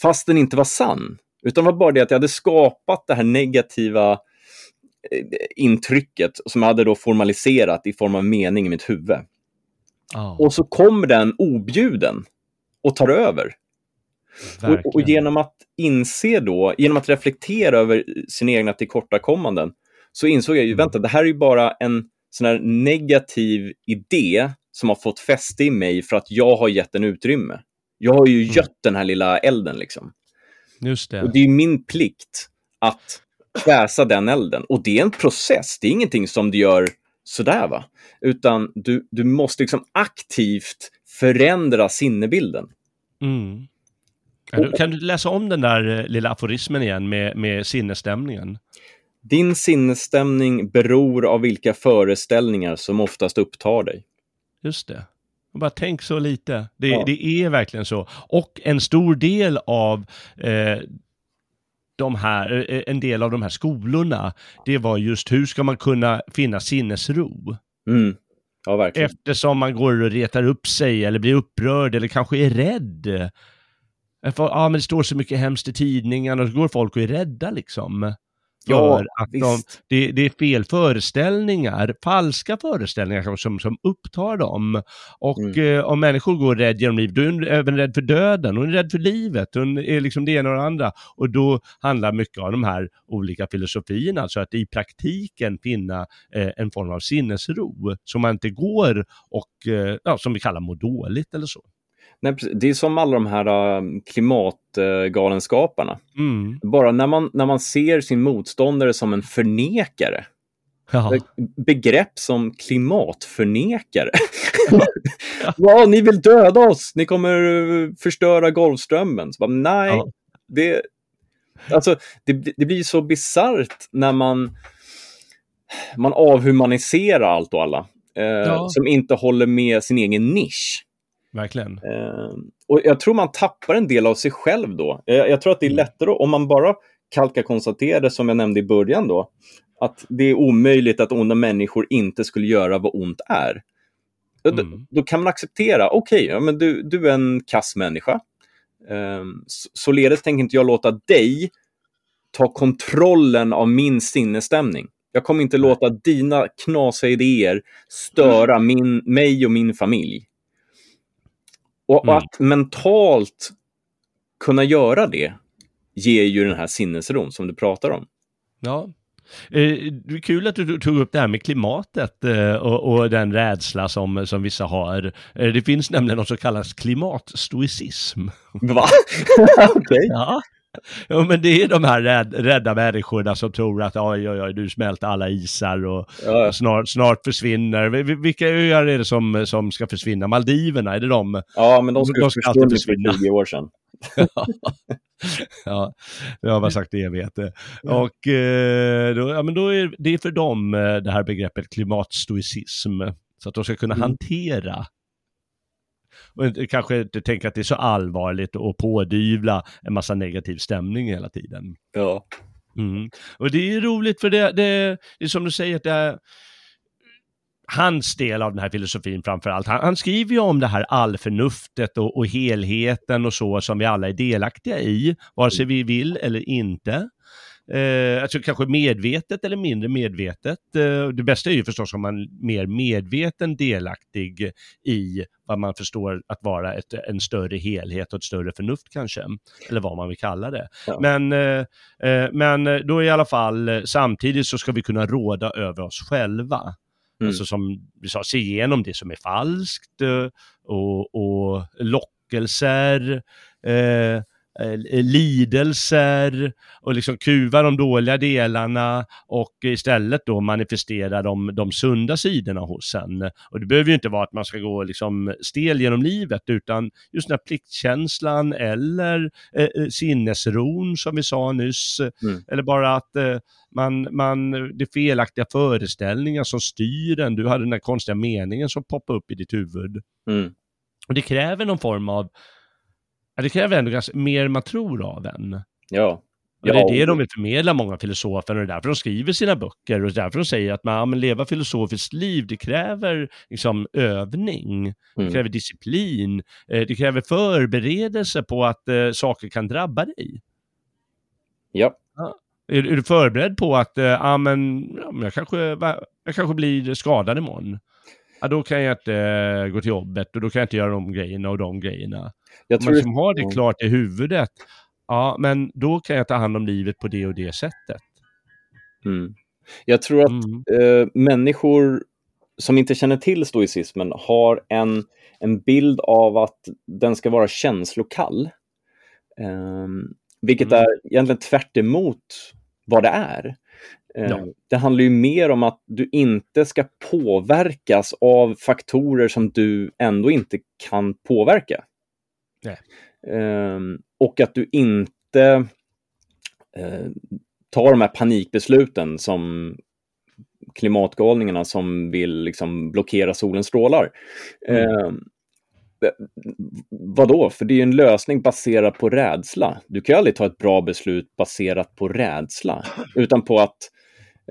Fast den inte var sann. Utan var bara det att jag hade skapat det här negativa eh, intrycket som jag hade då formaliserat i form av mening i mitt huvud. Ja, Och så kommer den objuden och tar över. Och, och genom att inse då, genom att reflektera över sina egna tillkortakommanden, så insåg jag ju, Mm. vänta, det här är ju bara en sån här negativ idé som har fått fäste i mig för att jag har gett den utrymme. Jag har ju Mm. gött den här lilla elden liksom. Just det. Och det är min plikt att kväsa den elden. Och det är en process, det är ingenting som du gör sådär va. Utan du, du måste liksom aktivt förändra sinnebilden. Mm. Kan du, kan du läsa om den där eh, lilla aforismen igen med, med sinnesstämningen? Din sinnesstämning beror av vilka föreställningar som oftast upptar dig. Just det. Och Bara tänk så lite. Det, Ja. det är verkligen så. Och en stor del av eh, de här, eh, en del av de här skolorna, det var just hur ska man kunna finna sinnesro? Mm. Ja, verkligen. Eftersom man går och retar upp sig eller blir upprörd eller kanske är rädd. Ja, men det står så mycket hemskt i tidningen och så går folk och är rädda liksom. Ja, att de, det, det är fel föreställningar, falska föreställningar som, som upptar dem. Och Mm. eh, om människor går rädd genom livet, då är hon även rädd för döden, hon är rädd för livet, hon är liksom det ena och det andra. Och då handlar mycket av de här olika filosofierna, alltså att i praktiken finna eh, en form av sinnesro, så man inte går och, eh, ja, som vi kallar må dåligt eller så. Nej, det är som alla de här uh, klimatgalenskaparna. Mm. Bara när man, när man ser sin motståndare som en förnekare, Ja. begrepp som klimatförnekare. ja, ni vill döda oss, ni kommer uh, förstöra Golfströmmen. Bara, nej, det, alltså, det, det blir så bisarrt när man, man avhumaniserar allt och alla. Eh, Ja. Som inte håller med sin egen nisch. Verkligen. Eh, och jag tror man tappar en del av sig själv då. Eh, jag tror att det är Mm. lättare om man bara kallt kan konstatera, som jag nämnde i början då, att det är omöjligt att onda människor inte skulle göra vad ont är. Då- Mm. Då, då kan man acceptera, okej, ja, men du, du är en kass människa. Um, således tänker inte jag låta dig ta kontrollen av min sinnesstämning. Jag kommer inte låta dina knasiga idéer störa min, mig och min familj. Och Mm. att mentalt kunna göra det ger ju den här sinnesron som du pratar om. Ja. Eh, Det är kul att du tog upp det här med klimatet eh, och, och den rädsla som, som vissa har. Eh, Det finns nämligen något som kallas klimatstoicism. Va? Okej. Ja. ja, men det är de här rädd, rädda människorna som tror att oj, oj, oj, du smälter alla isar och Ja, snart, snart försvinner. Vi- vi- Vilka öar är det som, som ska försvinna? Maldiverna, är det de? ja, men de skulle De ska alltid försvinna. för 20 år sedan. Ja, det har man sagt i evigheter. Och eh, då, ja, men då är det är för dem eh, det här begreppet klimatstoicism. Så att de ska kunna Mm. hantera och kanske inte tänka att det är så allvarligt och pådyvla en massa negativ stämning hela tiden. Ja. Mm. Och det är roligt för det, det, det är som du säger, att det är hans del av den här filosofin framför allt. Han, han skriver ju om det här allförnuftet och, och helheten och så som vi alla är delaktiga i, vare sig vi vill eller inte. Eh, alltså kanske medvetet eller mindre medvetet. Eh, det bästa är ju förstås om man är mer medveten delaktig i vad man förstår att vara ett, en större helhet och ett större förnuft kanske. Eller vad man vill kalla det. Ja. Men, eh, eh, men då i alla fall, samtidigt så ska vi kunna råda över oss själva. Mm. Alltså som vi sa, se igenom det som är falskt eh, och, och lockelser, eh, lidelser och liksom kuva de dåliga delarna och istället då manifestera de, de sunda sidorna hos en. Och det behöver ju inte vara att man ska gå liksom stel genom livet utan just den här pliktkänslan eller eh, eh, sinnesron som vi sa nyss. Mm. Eller bara att eh, man, man, det är felaktiga föreställningar som styr en. Du hade den här konstiga meningen som poppade upp i ditt huvud. Mm. Och det kräver någon form av, ja, det kräver ändå ganska mer man tror av en. Ja. Och det Ja, är det de vill förmedla, många filosofer, och det är därför de skriver sina böcker och det är därför de säger att man, ja, men leva filosofiskt liv, det kräver liksom övning, det Mm. kräver disciplin, eh, det kräver förberedelse på att eh, saker kan drabba dig. Ja. Är, är du förberedd på att, eh, ja men, ja, jag, kanske, jag kanske blir skadad imorgon? Ja, då kan jag inte eh, gå till jobbet och då kan jag inte göra de grejerna och de grejerna. Jag tror man liksom har det Ja. klart i huvudet, ja men då kan jag ta hand om livet på det och det sättet. Mm. Jag tror att Mm. eh, människor som inte känner till stoicismen har en, en bild av att den ska vara känslokall. Ehm, vilket Mm. är egentligen tvärt emot vad det är. Ja. Det handlar ju mer om att du inte ska påverkas av faktorer som du ändå inte kan påverka. Ehm, och att du inte eh, tar de här panikbesluten som klimatgalningarna som vill liksom blockera solens strålar. Mm. Eh, vadå? För det är en lösning baserad på rädsla. Du kan aldrig ta ett bra beslut baserat på rädsla, utan på att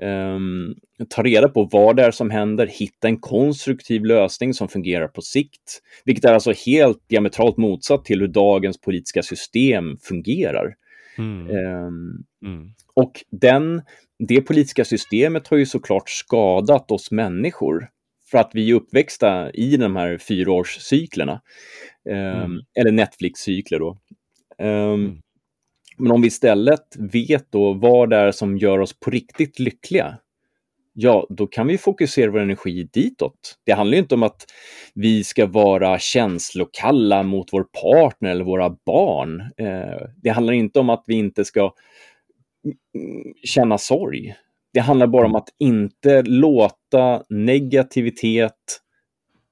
ehm, ta reda på vad det är som händer, hitta en konstruktiv lösning som fungerar på sikt, vilket är alltså helt diametralt motsatt till hur dagens politiska system fungerar. Mm. Ehm, Mm. Och den, det politiska systemet har ju såklart skadat oss människor för att vi är uppväxta i de här fyraårscyklerna. Eh, mm. Eller Netflix-cykler då. Um. Men om vi istället vet då vad det är som gör oss på riktigt lyckliga, ja, då kan vi fokusera vår energi ditåt. Det handlar inte om att vi ska vara känslokalla mot vår partner eller våra barn. Eh, det handlar inte om att vi inte ska känna sorg. Det handlar bara om att inte låta negativitet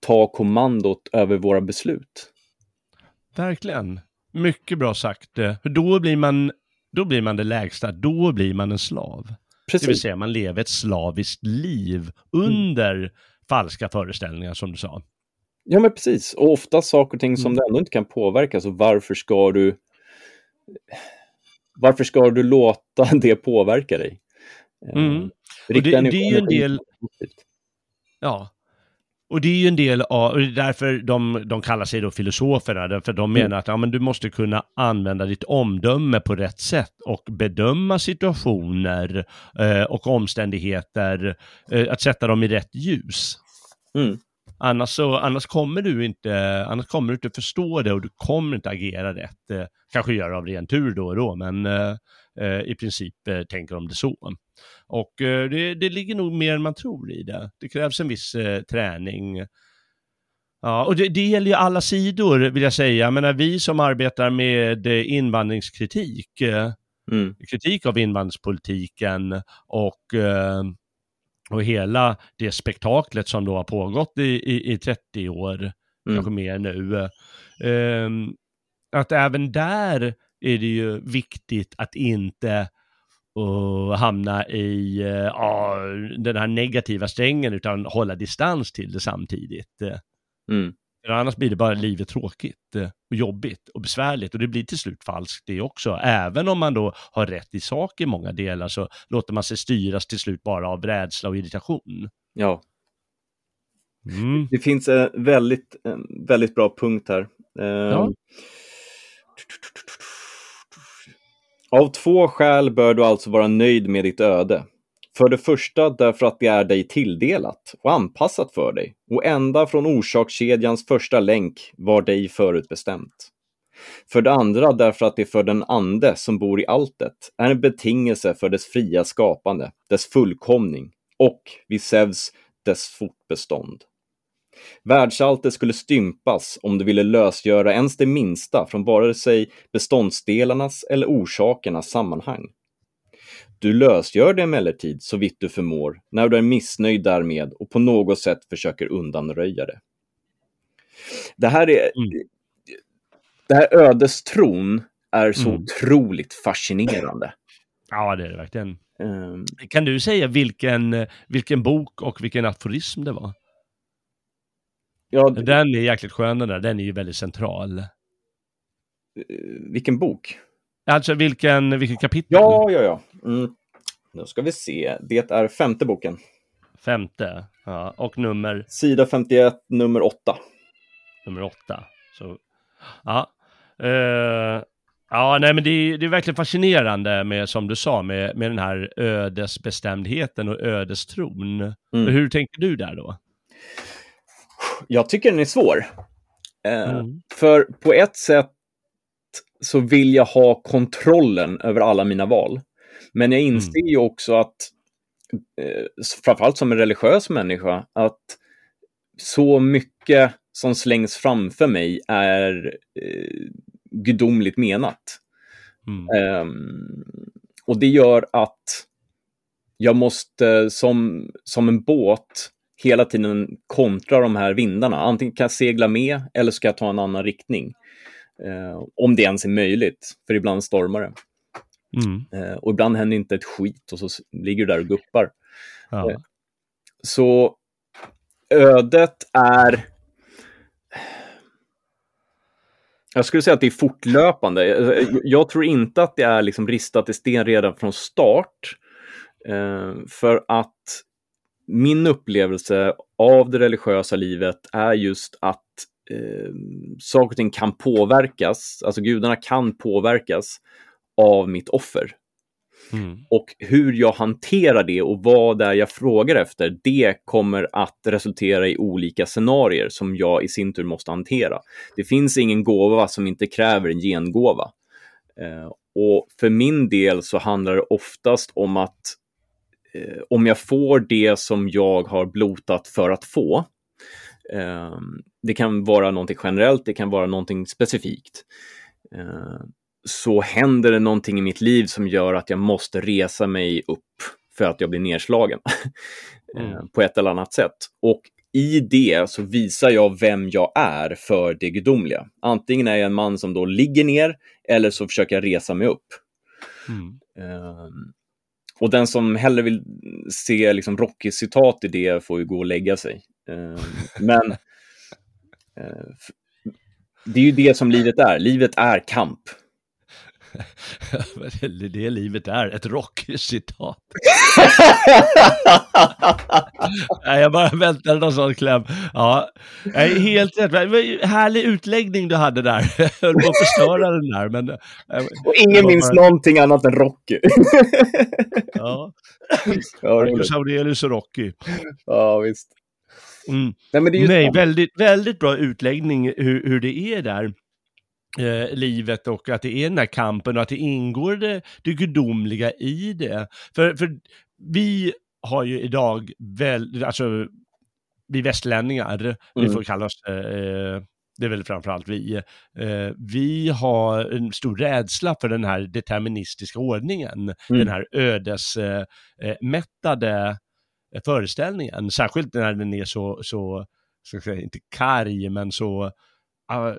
ta kommandot över våra beslut. Verkligen. Mycket bra sagt. Då blir man, då blir man det lägsta, då blir man en slav. Precis. Det vill säga man lever ett slaviskt liv under mm. falska föreställningar som du sa. Ja men precis, och ofta saker och ting som mm. du ändå inte kan påverka, så varför ska du varför ska du låta det påverka dig? Mm. Eh, det, det, är ju en del... Ja, och det är ju en del av, och det är därför de, de kallar sig då filosoferna, för de mm. menar att ja, men du måste kunna använda ditt omdöme på rätt sätt och bedöma situationer eh, och omständigheter, eh, att sätta dem i rätt ljus. Mm. Annars, så, annars, kommer du inte, annars kommer du inte förstå det och du kommer inte agera rätt. Eh, kanske göra av ren tur då och då, men eh, eh i princip eh, tänker de det så. Och det, det ligger nog mer än man tror i det. Det krävs en viss träning. Ja, och det, det gäller ju alla sidor vill jag säga. Jag menar, vi som arbetar med invandringskritik, mm. kritik av invandringspolitiken och, och hela det spektaklet som då har pågått i, i, i 30 år, mm. kanske mer nu. Ehm, att även där är det ju viktigt att inte och hamna i uh, den här negativa strängen utan hålla distans till det samtidigt. Mm. För annars blir det bara livet tråkigt eh, och jobbigt och besvärligt och det blir till slut falskt det också. Även om man då har rätt i sak i många delar så låter man sig styras till slut bara av rädsla och irritation. Ja. Mm. Det finns en väldigt, en väldigt bra punkt här. Ja. Ehm, av två skäl bör du alltså vara nöjd med ditt öde. För det första därför att det är dig tilldelat och anpassat för dig och ända från orsakskedjans första länk var dig förutbestämt. För det andra därför att det för den ande som bor i alltet är en betingelse för dess fria skapande, dess fullkomning och, vid Zeus, dess fortbestånd. Världsalltet skulle stympas om du ville lösgöra ens det minsta från vare sig beståndsdelarnas eller orsakernas sammanhang. Du lösgör det emellertid så vitt du förmår när du är missnöjd därmed och på något sätt försöker undanröja det. Det här är... Mm. Det här ödestron är så mm. otroligt fascinerande. Ja, det är det verkligen. Um, kan du säga vilken, vilken bok och vilken aforism det var? Ja, den är jäkligt skön den där, den är ju väldigt central. Eh, vilken bok? Alltså vilken, vilken kapitel? Ja, ja, ja. Mm. Nu ska vi se. Det är femte boken. Femte, ja. Och nummer? Sida 51, nummer 8. Nummer 8. Så, ja. Uh, ja, nej men det är, det är verkligen fascinerande med, som du sa, med, med den här ödesbestämdheten och ödestron. Mm. Hur tänker du där då? Jag tycker den är svår. Eh, mm. För på ett sätt så vill jag ha kontrollen över alla mina val. Men jag inser mm. ju också att, eh, framförallt som en religiös människa, att så mycket som slängs framför mig är eh, gudomligt menat. Mm. Um, och det gör att jag måste, som, som en båt, hela tiden kontra de här vindarna. Antingen kan jag segla med eller ska jag ta en annan riktning. Eh, om det ens är möjligt, för ibland stormar det. Mm. Eh, och ibland händer inte ett skit och så ligger du där och guppar. Ja. Eh, så ödet är... Jag skulle säga att det är fortlöpande. Jag tror inte att det är liksom ristat i sten redan från start. Eh, för att min upplevelse av det religiösa livet är just att eh, saker och ting kan påverkas, alltså gudarna kan påverkas av mitt offer. Mm. Och hur jag hanterar det och vad det är jag frågar efter, det kommer att resultera i olika scenarier som jag i sin tur måste hantera. Det finns ingen gåva som inte kräver en gengåva. Eh, och för min del så handlar det oftast om att eh, om jag får det som jag har blotat för att få, det kan vara någonting generellt, det kan vara någonting specifikt, eh, så händer det någonting i mitt liv som gör att jag måste resa mig upp för att jag blir nedslagen eh, mm. på ett eller annat sätt. Och i det så visar jag vem jag är för det gudomliga. Antingen är jag en man som då ligger ner eller så försöker jag resa mig upp. Mm. Och den som hellre vill se liksom Rocky-citat i det får ju gå och lägga sig. Um, men uh, det är ju det som livet är. Livet är kamp. det är det livet är, ett rockcitat. Nej, jag bara väntade någon sån kläm. Ja, helt rätt. Härlig utläggning du hade där. Jag höll på att förstöra den där. Men, eh, Och ingen minns bara... någonting annat än Rocky. ja. Marcus Aurelius och Rocky. Ja, visst. Mm. Nej, Nej väldigt, väldigt bra utläggning hur, hur det är där eh, livet och att det är den här kampen och att det ingår det, det gudomliga i det. För, för vi har ju idag, väl, alltså vi västlänningar, mm. vi får kalla oss eh, det är väl framförallt vi, eh, vi har en stor rädsla för den här deterministiska ordningen, mm. den här ödesmättade eh, föreställningen, särskilt när den är så, så ska jag säga, inte karg, men så uh,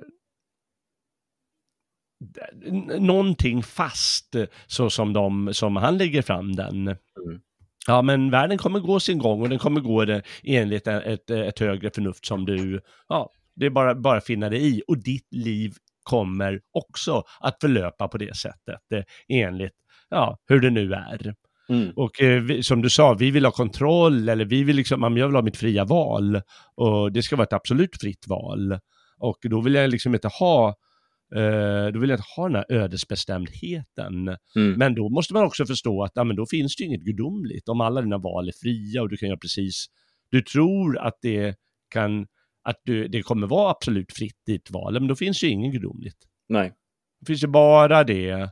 någonting fast så som, de, som han lägger fram den. Mm. Ja, men världen kommer gå sin gång och den kommer gå det enligt ett, ett högre förnuft som du, ja, det är bara, bara finna dig i. Och ditt liv kommer också att förlöpa på det sättet, eh, enligt, ja, hur det nu är. Mm. Och eh, vi, som du sa, vi vill ha kontroll eller vi vill liksom, jag vill ha mitt fria val. Och det ska vara ett absolut fritt val. Och då vill jag liksom inte ha Uh, då vill jag inte ha den här ödesbestämdheten. Mm. Men då måste man också förstå att ja, men då finns det inget gudomligt. Om alla dina val är fria och du kan göra precis, du tror att det kan, att du, det kommer vara absolut fritt ditt val, men då finns det ju inget gudomligt. Nej. Det finns ju bara det.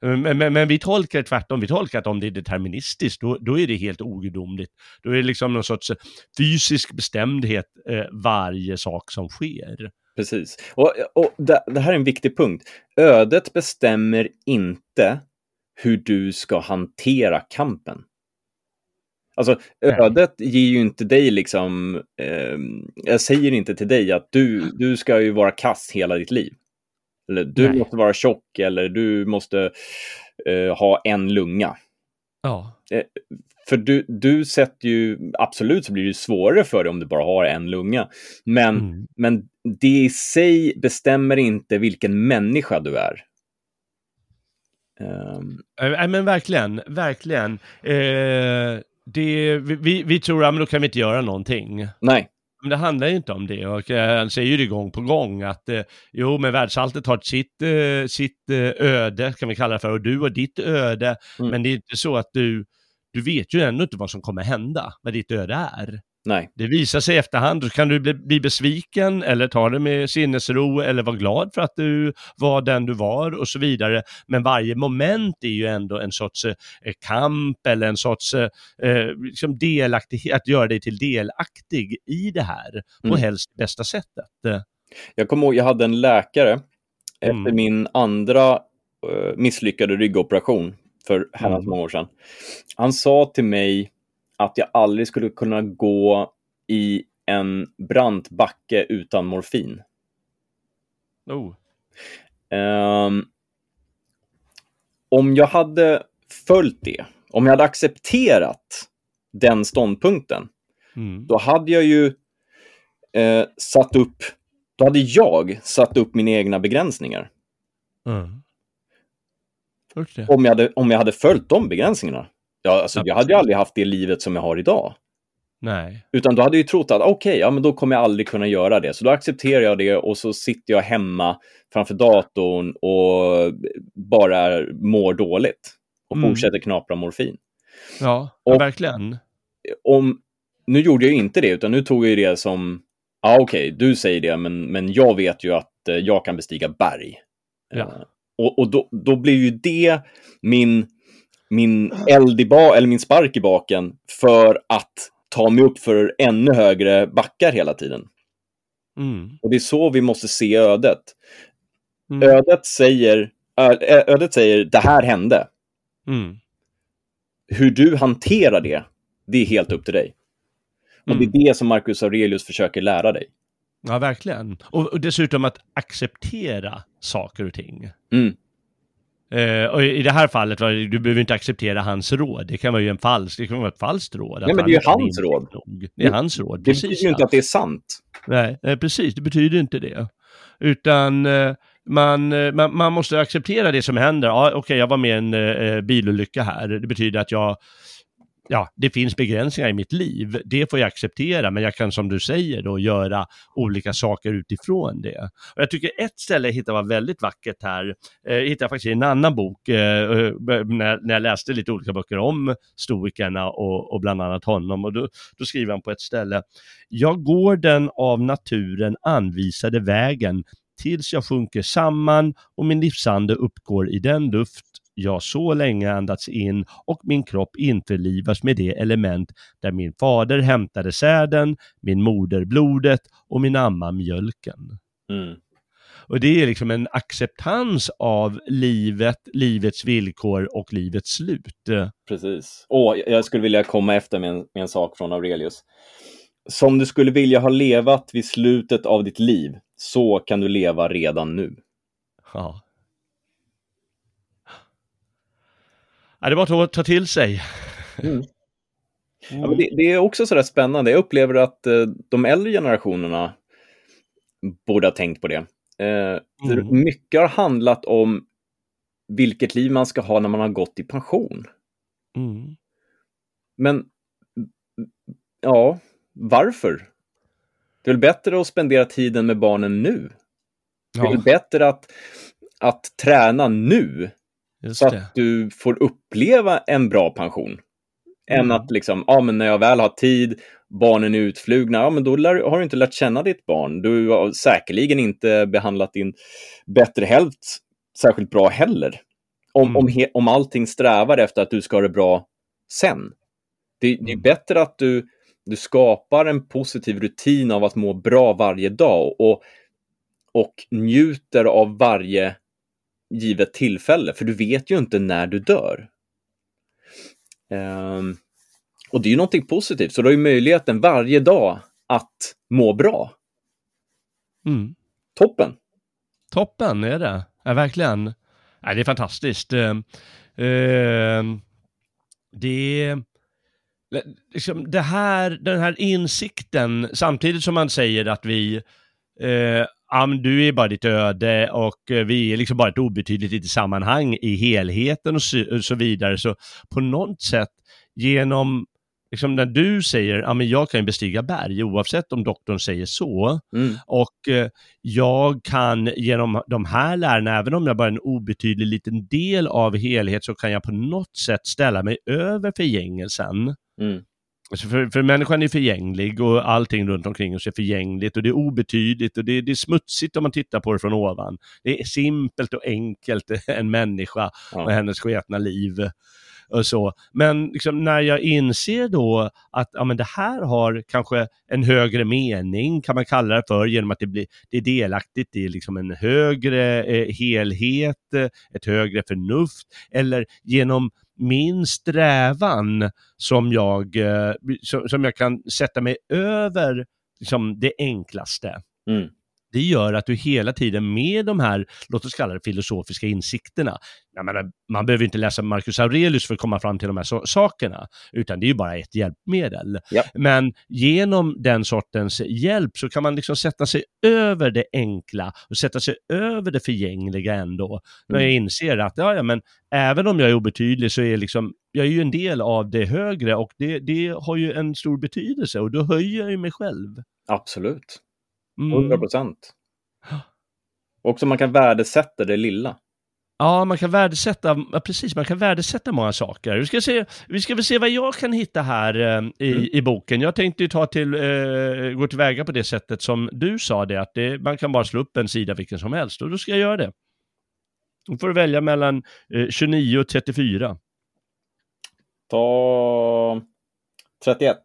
Men, men, men, vi tolkar det tvärtom, vi tolkar att om det är deterministiskt, då, då är det helt ogudomligt. Då är det liksom någon sorts fysisk bestämdhet eh, varje sak som sker. Precis. Och, och det, det, här är en viktig punkt. Ödet bestämmer inte hur du ska hantera kampen. Alltså, ödet ger ju inte dig liksom... Eh, jag säger inte till dig att du, du ska ju vara kass hela ditt liv. Eller du Nej. måste vara tjock eller du måste eh, ha en lunga. Ja. Eh, för du, du sätter ju, absolut så blir det svårare för dig om du bara har en lunga. Men, mm. men det i sig bestämmer inte vilken människa du är. Um... Men verkligen, verkligen. Eh, det, vi, vi tror att ja, då kan vi inte göra någonting. Nej. Men det handlar ju inte om det och eh, han säger ju det gång på gång att eh, jo, men världsalltet har sitt, eh, sitt eh, öde, kan vi kalla det för, och du har ditt öde. Mm. Men det är inte så att du, du vet ju ändå inte vad som kommer hända, vad ditt öde är. Nej. Det visar sig i efterhand, då kan du bli, bli, besviken eller ta det med sinnesro eller vara glad för att du var den du var och så vidare. Men varje moment är ju ändå en sorts eh, kamp eller en sorts eh, eh liksom delaktighet, att göra dig till delaktig i det här på mm. helst bästa sättet. Jag kommer ihåg, jag hade en läkare efter mm. min andra uh, misslyckade ryggoperation för herrans mm. många år sedan. Han sa till mig att jag aldrig skulle kunna gå i en brant backe utan morfin. Oh. Um, om jag hade följt det, om jag hade accepterat den ståndpunkten, mm. då hade jag ju eh, satt upp, då hade jag satt upp mina egna begränsningar. Mm. Om, jag hade, om jag hade följt de begränsningarna. Ja, alltså, jag hade ju aldrig haft det livet som jag har idag. Nej. Utan då hade jag ju trott att okej, okay, ja men då kommer jag aldrig kunna göra det. Så då accepterar jag det och så sitter jag hemma framför datorn och bara mår dåligt. och Mm. fortsätter knapra morfin. Ja, Och- verkligen. Om, nu gjorde jag ju inte det, utan nu tog jag det som, ja okej, du säger det, men, men jag vet ju att eh, jag kan bestiga berg. Ja. Eh, och och då, då blir ju det min, min eld i ba, eller min spark i baken för att ta mig upp för ännu högre backar hela tiden. Mm. Och det är så vi måste se ödet. Mm. Ödet säger, ö- ödet säger det här hände. Mm. Hur du hanterar det, det är helt upp till dig. Och Mm. det är det som Marcus Aurelius försöker lära dig. Ja, verkligen. Och, och dessutom att acceptera saker och ting. Eh, och i det här fallet, var det- du behöver inte acceptera hans råd. Det kan vara ju en falsk, det kan vara ett falskt råd. Nej, men det är ju hans råd. nog. Det är hans råd, Det precis. betyder ju inte att det är sant. Nej, eh, precis. Det betyder inte det. Utan eh, man, man, man måste acceptera det som händer. Ja, okej, jag var med i en eh, bilolycka här. Det betyder att jag, ja, det finns begränsningar i mitt liv. Det får jag acceptera, men jag kan som du säger då göra olika saker utifrån det. Och jag tycker ett ställe jag hittade var väldigt vackert här. Eh, hittade jag faktiskt i en annan bok, eh, eh när, när jag läste lite olika böcker om stoikerna och, och bland annat honom. Och då, då skriver han på ett ställe jag går den av naturen anvisade vägen tills jag sjunker samman och min livsande uppgår i den luft jag så länge andats in och min kropp införlivas med det element där min fader hämtade säden, min moder blodet och min amma mjölken. Mm. Och det är liksom en acceptans av livet, livets villkor och livets slut. Precis. Åh, jag skulle vilja komma efter med en, med en sak från Aurelius. Som du skulle vilja ha levat vid slutet av ditt liv, så kan du leva redan nu. Ja. Ja, det var att ta till sig. Mm. Ja, men det, det är också sådär spännande. Jag upplever att eh, de äldre generationerna borde ha tänkt på det. Eh, Mm. Mycket har handlat om vilket liv man ska ha när man har gått i pension. Mm. Men ja, varför? Det är väl bättre att spendera tiden med barnen nu? Det är Ja, väl bättre att, att träna nu just så det. att du får uppleva en bra pension. Än Mm. att liksom, ja men när jag väl har tid, barnen är utflugna, ja men då lär, har du inte lärt känna ditt barn. Du har säkerligen inte behandlat din bättre hälft särskilt bra heller. Om, Mm. om, he, om allting strävar efter att du ska ha det bra sen. Det, det är Mm. bättre att du, du skapar en positiv rutin av att må bra varje dag och, och njuter av varje givet tillfälle, för du vet ju inte när du dör. Ehm, och det är ju någonting positivt, så du har ju möjligheten varje dag att må bra. Mm. Toppen! Toppen är det. Ja, verkligen. Ja, det är fantastiskt. Eh, eh, det, liksom, det här, den här insikten, samtidigt som man säger att vi, eh, ja men du är bara ditt öde och eh, vi är liksom bara ett obetydligt litet sammanhang i helheten och så, så vidare, så på något sätt genom Liksom när du säger, ja men jag kan bestiga berg, oavsett om doktorn säger så, Mm. och eh, jag kan genom de här lärarna, även om jag bara är en obetydlig liten del av helhet, så kan jag på något sätt ställa mig över förgängelsen. Mm. Alltså för, för människan är förgänglig och allting runt omkring oss är förgängligt och det är obetydligt och det, det är smutsigt om man tittar på det från ovan. Det är simpelt och enkelt, en människa Ja. och hennes sketna liv. Och så. Men liksom när jag inser då att ja, men det här har kanske en högre mening, kan man kalla det för, genom att det, blir, det är delaktigt i liksom en högre eh, helhet, ett högre förnuft, eller genom min strävan som jag, eh, som, som jag kan sätta mig över liksom, det enklaste. Mm. Det gör att du hela tiden med de här, låt oss kalla det filosofiska insikterna, menar, man behöver inte läsa Marcus Aurelius för att komma fram till de här so- sakerna, utan det är ju bara ett hjälpmedel. Ja. Men genom den sortens hjälp så kan man liksom sätta sig över det enkla och sätta sig över det förgängliga ändå. När jag inser att, ja, ja, men även om jag är obetydlig så är liksom, jag är ju en del av det högre och det, det har ju en stor betydelse och då höjer jag mig själv. Absolut. Mm. 100 procent. Också man kan värdesätta det lilla. Ja, man kan värdesätta, ja, precis, man kan värdesätta många saker. Vi ska, se, vi ska väl se vad jag kan hitta här eh, i, mm. i boken. Jag tänkte ju ta till, eh, gå tillväga på det sättet som du sa det, att det, man kan bara slå upp en sida vilken som helst, och då ska jag göra det. Då får du välja mellan eh, 29 och 34. Ta 31.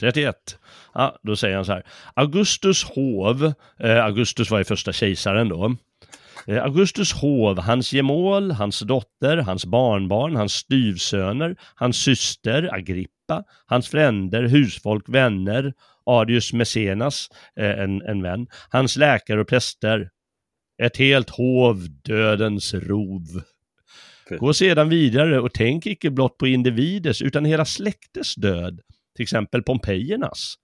31. Ja, då säger han så här. Augustus hov, eh, Augustus var ju första kejsaren då. Eh, Augustus hov, hans gemål, hans dotter, hans barnbarn, hans styvsöner, hans syster Agrippa, hans fränder, husfolk, vänner, Arius Mecenas, eh, en, en vän, hans läkare och präster. Ett helt hov, dödens rov. Gå sedan vidare och tänk icke blott på individers utan hela släktes död, till exempel Pompejernas.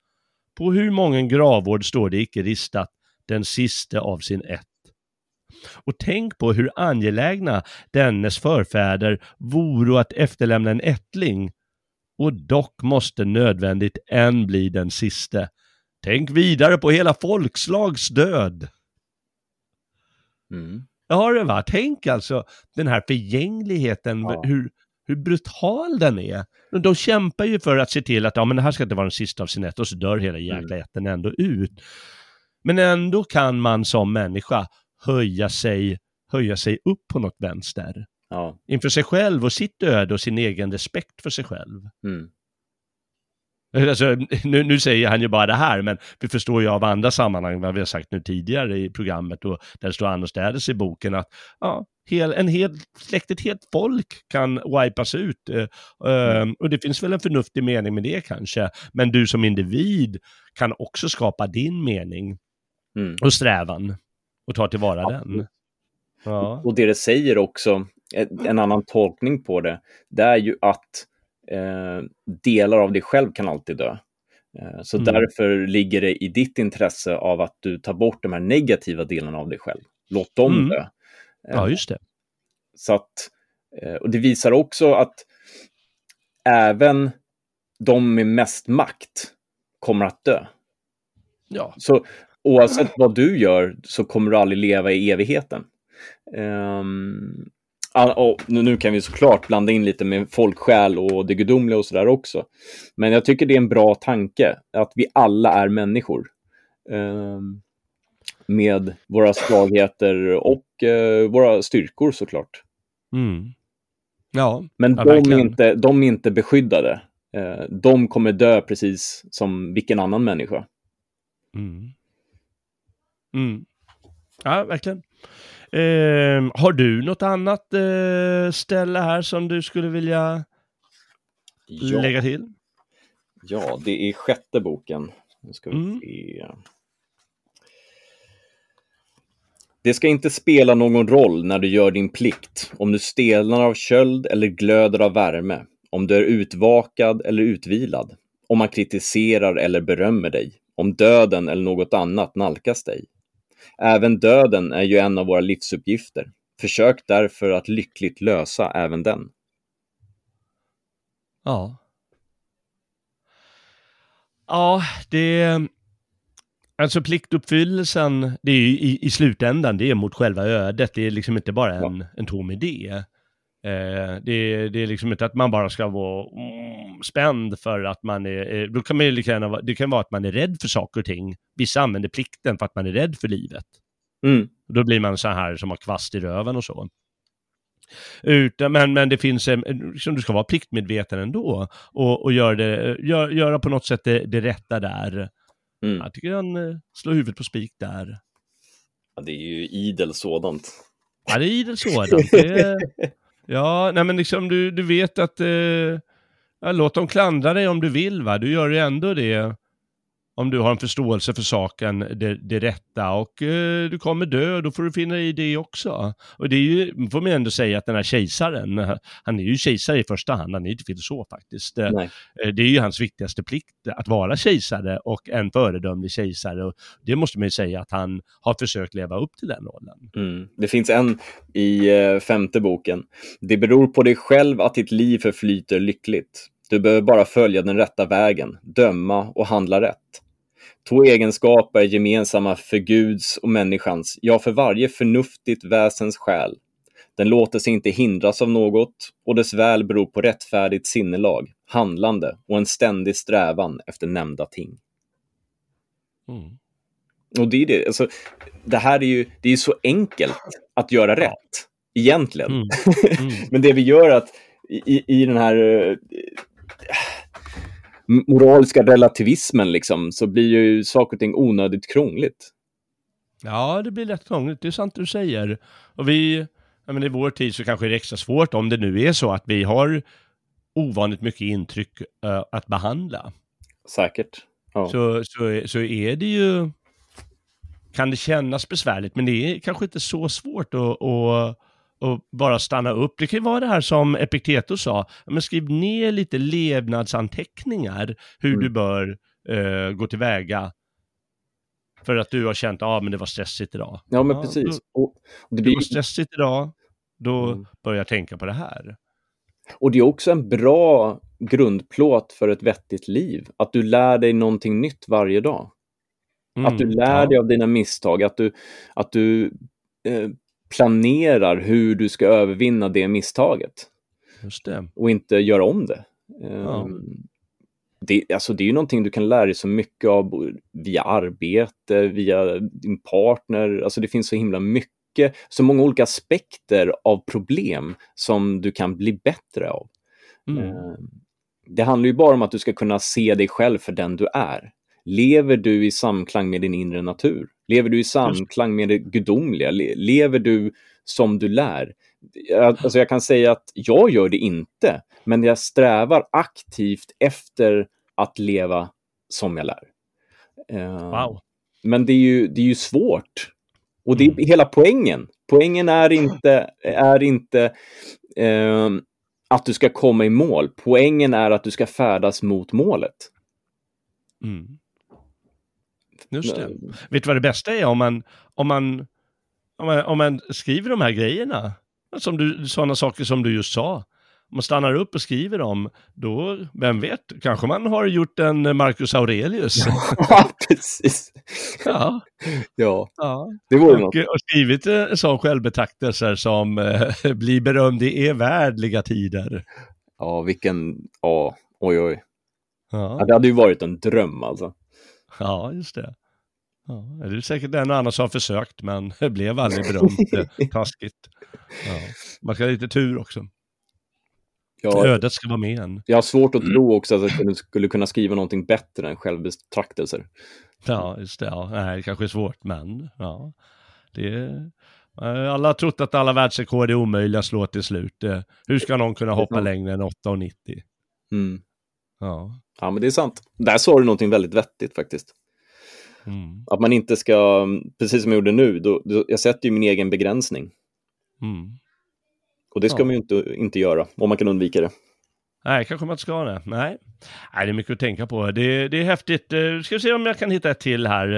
På hur många gravvård står det icke ristat, den siste av sin ett. Och tänk på hur angelägna dennes förfäder voro att efterlämna en ättling, och dock måste nödvändigt en bli den siste. Tänk vidare på hela folkslags död. Mm. Ja, det va. Tänk alltså den här förgängligheten, ja. hur, hur brutal den är. De kämpar ju för att se till att ja, men det här ska inte vara den sista av sin ett och så dör hela jäkla mm. ätten ändå ut. Men ändå kan man som människa höja sig, höja sig upp på något vänster. Ja. Inför sig själv och sitt öde och sin egen respekt för sig själv. Mm. Alltså, nu, nu, säger han ju bara det här, men vi förstår ju av andra sammanhang, vad vi har sagt nu tidigare i programmet, och där det står annorstädes i boken, att ja, hel, en hel släkt, ett helt folk kan wipas ut. Uh, mm. Och det finns väl en förnuftig mening med det kanske, men du som individ kan också skapa din mening mm. och strävan och ta tillvara ja. den. Ja. Och det det säger också, en annan tolkning på det, det är ju att eh, delar av dig själv kan alltid dö. Eh, så mm. därför ligger det i ditt intresse av att du tar bort de här negativa delarna av dig själv. Låt dem mm. dö. ja, just det. Så att, eh, och det visar också att även de med mest makt kommer att dö. Ja. Så oavsett vad du gör så kommer du aldrig leva i evigheten. Um, och nu kan vi såklart blanda in lite med folksjäl och det gudomliga och sådär också. Men jag tycker det är en bra tanke att vi alla är människor. Um, med våra svagheter och uh, våra styrkor såklart. Mm. Ja, Men ja, de, är inte, de är inte beskyddade. Uh, de kommer dö precis som vilken annan människa. Mm. Mm. Ja, verkligen. Eh, har du något annat eh, ställe här som du skulle vilja ja. lägga till? Ja, det är sjätte boken. Nu ska vi mm. se. Det ska inte spela någon roll när du gör din plikt, om du stelnar av köld eller glöder av värme, om du är utvakad eller utvilad, om man kritiserar eller berömmer dig, om döden eller något annat nalkas dig. Även döden är ju en av våra livsuppgifter. Försök därför att lyckligt lösa även den. Ja. Ja, det... Alltså pliktuppfyllelsen, det är ju i, i slutändan, det är mot själva ödet. Det är liksom inte bara en, ja. en tom idé. Eh, det, det, är liksom inte att man bara ska vara mm, spänd för att man är, eh, då kan man ju lika gärna, det kan vara att man är rädd för saker och ting. Vissa använder plikten för att man är rädd för livet. Mm. Då blir man så här som har kvast i röven och så. Utan, men, men det finns, liksom, du ska vara pliktmedveten ändå och, och gör det, gör, göra på något sätt det, det rätta där. Mm. Jag tycker han eh, slår huvudet på spik där. Ja, det är ju idel sådant. Ja, det är idel sådant. Det, Ja, nej men liksom du, du vet att, eh, ja, låt dem klandra dig om du vill va, du gör ju ändå det om du har en förståelse för saken, det, det rätta och eh, du kommer dö, då får du finna i det också. Och det är ju, får man ändå säga att den här kejsaren, han är ju kejsare i första hand, han är ju inte filosof faktiskt. Eh, Nej. Det är ju hans viktigaste plikt att vara kejsare och en föredömlig kejsare. Och det måste man ju säga att han har försökt leva upp till den rollen. Mm. Det finns en i eh, femte boken. Det beror på dig själv att ditt liv förflyter lyckligt. Du behöver bara följa den rätta vägen, döma och handla rätt. Två egenskaper gemensamma för Guds och människans, ja, för varje förnuftigt väsens själ. Den låter sig inte hindras av något och dess väl beror på rättfärdigt sinnelag, handlande och en ständig strävan efter nämnda ting. Mm. Och det är det, alltså, det här är ju det är så enkelt att göra rätt, egentligen. Mm. Mm. Men det vi gör att i, i den här uh, moraliska relativismen liksom, så blir ju saker och ting onödigt krångligt. Ja, det blir lätt krångligt. Det är sant du säger. Och vi, ja, men i vår tid så kanske det är extra svårt om det nu är så att vi har ovanligt mycket intryck uh, att behandla. Säkert. Ja. Så, så, så är det ju, kan det kännas besvärligt, men det är kanske inte så svårt att, att, att bara stanna upp. Det kan ju vara det här som Epiktetos sa, men skriv ner lite levnadsanteckningar, hur Mm. du bör uh, gå tillväga för att du har känt att ah, men det var stressigt idag. Ja, men Ja, precis. då- Och, och, det Det blir, var stressigt idag, då Mm. börjar jag tänka på det här. och det är också en bra grundplåt för ett vettigt liv. Att du lär dig någonting nytt varje dag. Att du Mm, lär ja, dig av dina misstag, att du, att du eh, planerar hur du ska övervinna det misstaget det. och inte göra om det. Ja. det, alltså det är ju någonting du kan lära dig så mycket av via arbete, via din partner. Alltså det finns så himla mycket, så många olika aspekter av problem som du kan bli bättre av. Mm. Eh, Det handlar ju bara om att du ska kunna se dig själv för den du är. Lever du i samklang med din inre natur? Lever du i samklang med det gudomliga? Le- Lever du som du lär? Alltså jag kan säga att jag gör det inte, men jag strävar aktivt efter att leva som jag lär. Eh, Wow. Men det är ju, det är ju svårt. Och det är Mm. hela poängen. Poängen är inte, är inte ehm, att du ska komma i mål. Poängen är att du ska färdas mot målet. Mm. Just det. Vet du vad det bästa är om man, om man, om man, om man skriver de här grejerna? Som du, sådana saker som du just sa. Om man stannar upp och skriver dem, då, vem vet, kanske man har gjort en Marcus Aurelius. Ja, precis. ja, Ja, ja. det vore något. Och, och skrivit en sån självbetraktelse som eh, blir berömd i evärdliga tider. Ja, vilken... Ja, oj, oj. Ja, Ja, det hade ju varit en dröm alltså. ja just det. Ja, det är säkert en och annan som har försökt, men det blev aldrig berömt. Taskigt. Ja. Man ska ha lite tur också. Ja, Ödet ska vara med en. jag har svårt att tro också att jag skulle- kunna skriva någonting bättre än självbetraktelser. Ja, just det. Ja. Nej, det kanske är svårt, men ja. Är... eh, Alla har trott att alla världsrekord är omöjliga att slå till slut. Eh, Hur ska någon kunna hoppa längre än 8,90? Mm. Ja. Ja, men det är sant. Där sa du någonting väldigt vettigt faktiskt. Mm. Att man inte ska, precis som jag gjorde nu, då, då, jag sätter ju min egen begränsning. Mm. Och det ska Ja. man ju inte, inte göra, om man kan undvika det. Nej, kanske man inte ska det. Nej. Nej, det är mycket att tänka på. Det, det är häftigt. Eh, Ska vi se om jag kan hitta ett till här.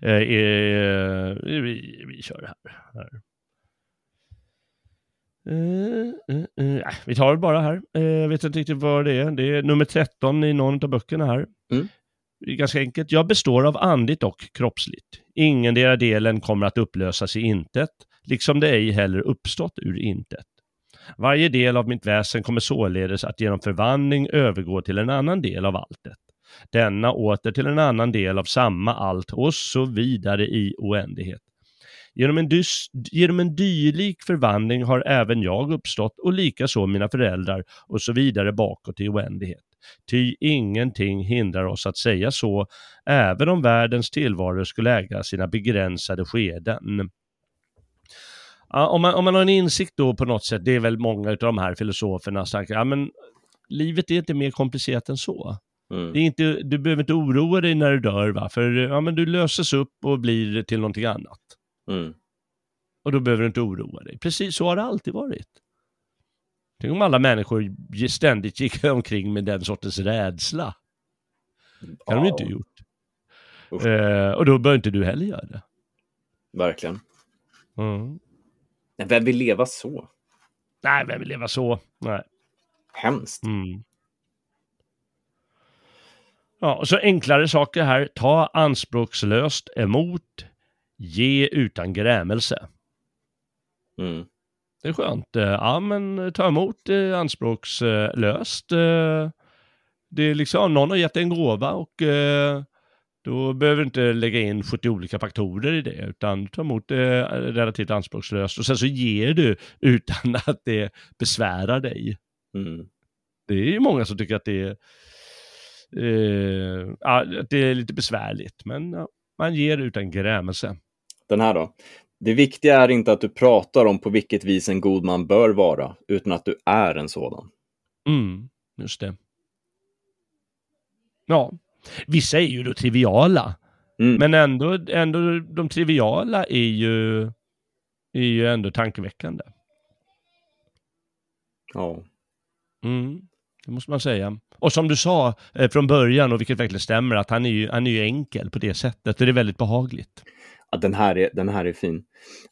Eh, eh, Vi, vi kör det här. här. Vi tar det bara här. Jag vet inte riktigt vad det är. Det är nummer 13 i någon av böckerna här. Mm. Ganska enkelt. Jag består av andligt och kroppsligt. Ingendera delen kommer att upplösas i intet, liksom det ej heller uppstått ur intet. Varje del av mitt väsen kommer således att genom förvandling övergå till en annan del av alltet. Denna åter till en annan del av samma allt och så vidare i oändlighet. Genom en, dys, genom en dylik förvandling har även jag uppstått och likaså mina föräldrar och så vidare bakåt i oändlighet. Ty ingenting hindrar oss att säga så, även om världens tillvaro skulle äga sina begränsade skeden. Ja, om, man, om man har en insikt då på något sätt, det är väl många av de här filosoferna som ja men livet är inte mer komplicerat än så. Mm. Det är inte, du behöver inte oroa dig när du dör, va? för ja, men du löses upp och blir till någonting annat. Mm. Och då behöver du inte oroa dig. Precis så har det alltid varit. Tänk om alla människor ständigt gick omkring med den sortens rädsla. Det har de ju inte gjort. Eh, och då bör inte du heller göra det. Verkligen. Mm. Men vem vill leva så? Nej, vem vill leva så? Nej. Hemskt. Mm. Ja, och så enklare saker här. Ta anspråkslöst emot. Ge utan grämelse. Mm. Det är skönt. Eh, ja, men ta emot eh, anspråkslöst. Eh, det är liksom, någon har gett dig en gåva och eh, då behöver du inte lägga in 70 olika faktorer i det, utan ta emot det relativt anspråkslöst. Och sen så ger du utan att det besvärar dig. Mm. Det är ju många som tycker att det är, eh, att det är lite besvärligt, men ja, man ger utan grämelse. Den här då. Det viktiga är inte att du pratar om på vilket vis en god man bör vara, utan att du är en sådan. Mm, just det. Ja, vissa är ju då triviala. Mm. Men ändå, ändå, de triviala är ju, är ju ändå tankeväckande. Ja. Mm, det måste man säga. Och som du sa eh, från början, och vilket verkligen stämmer, att han är ju, han är ju enkel på det sättet. Och det är väldigt behagligt. Ja, den, här är, den här är fin.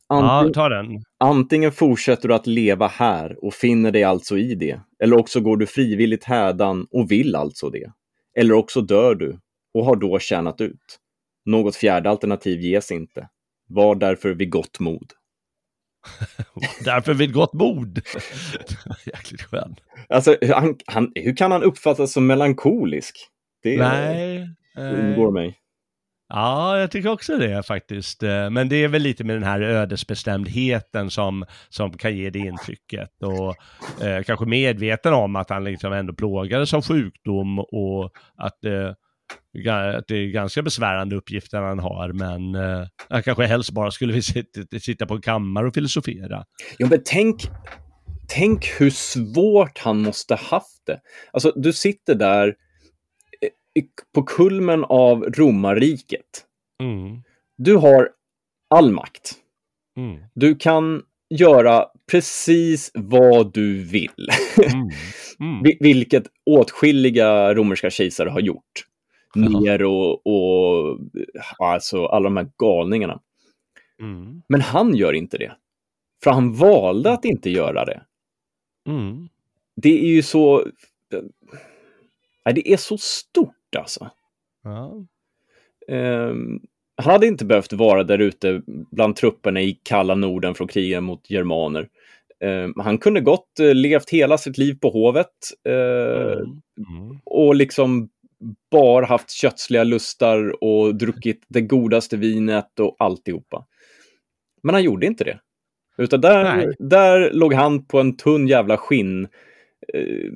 Ja, Antingen, ta den. antingen fortsätter du att leva här och finner dig alltså i det, eller också går du frivilligt hädan och vill alltså det. Eller också dör du och har då tjänat ut. Något fjärde alternativ ges inte. Var därför vid gott mod. Därför vid gott mod. Jäkligt skön. Alltså, han, han, hur kan han uppfattas som melankolisk? Det Nej. undgår Eh, mig ja, jag tycker också det faktiskt. Eh, men det är väl lite med den här ödesbestämdheten som, som kan ge det intrycket. Och eh, kanske medveten om att han liksom ändå plågades av sjukdom och att, eh, att det är ganska besvärande uppgifter han har. Men eh, han kanske helst bara skulle vilja sitta, sitta på en kammare och filosofera. Jo, men tänk, tänk hur svårt han måste haft det. Alltså, du sitter där på kulmen av romarriket. Mm. Du har all makt. Mm. Du kan göra precis vad du vill. Mm. Mm. Vi- Vilket åtskilliga romerska kejsare har gjort. Nero och alltså alla de här galningarna. Mm. Men han gör inte det. För han valde att inte göra det. Mm. Det är ju så... Nej, det är så stort alltså. Ja. Ehm, han hade inte behövt vara där ute bland trupperna i kalla Norden från krigen mot germaner. Ehm, han kunde gott eh, levt hela sitt liv på hovet eh, Mm. Mm. och liksom bara haft kötsliga lustar och druckit det godaste vinet och alltihopa. Men han gjorde inte det. Utan där, Nej. där låg han på en tunn jävla skinn, eh,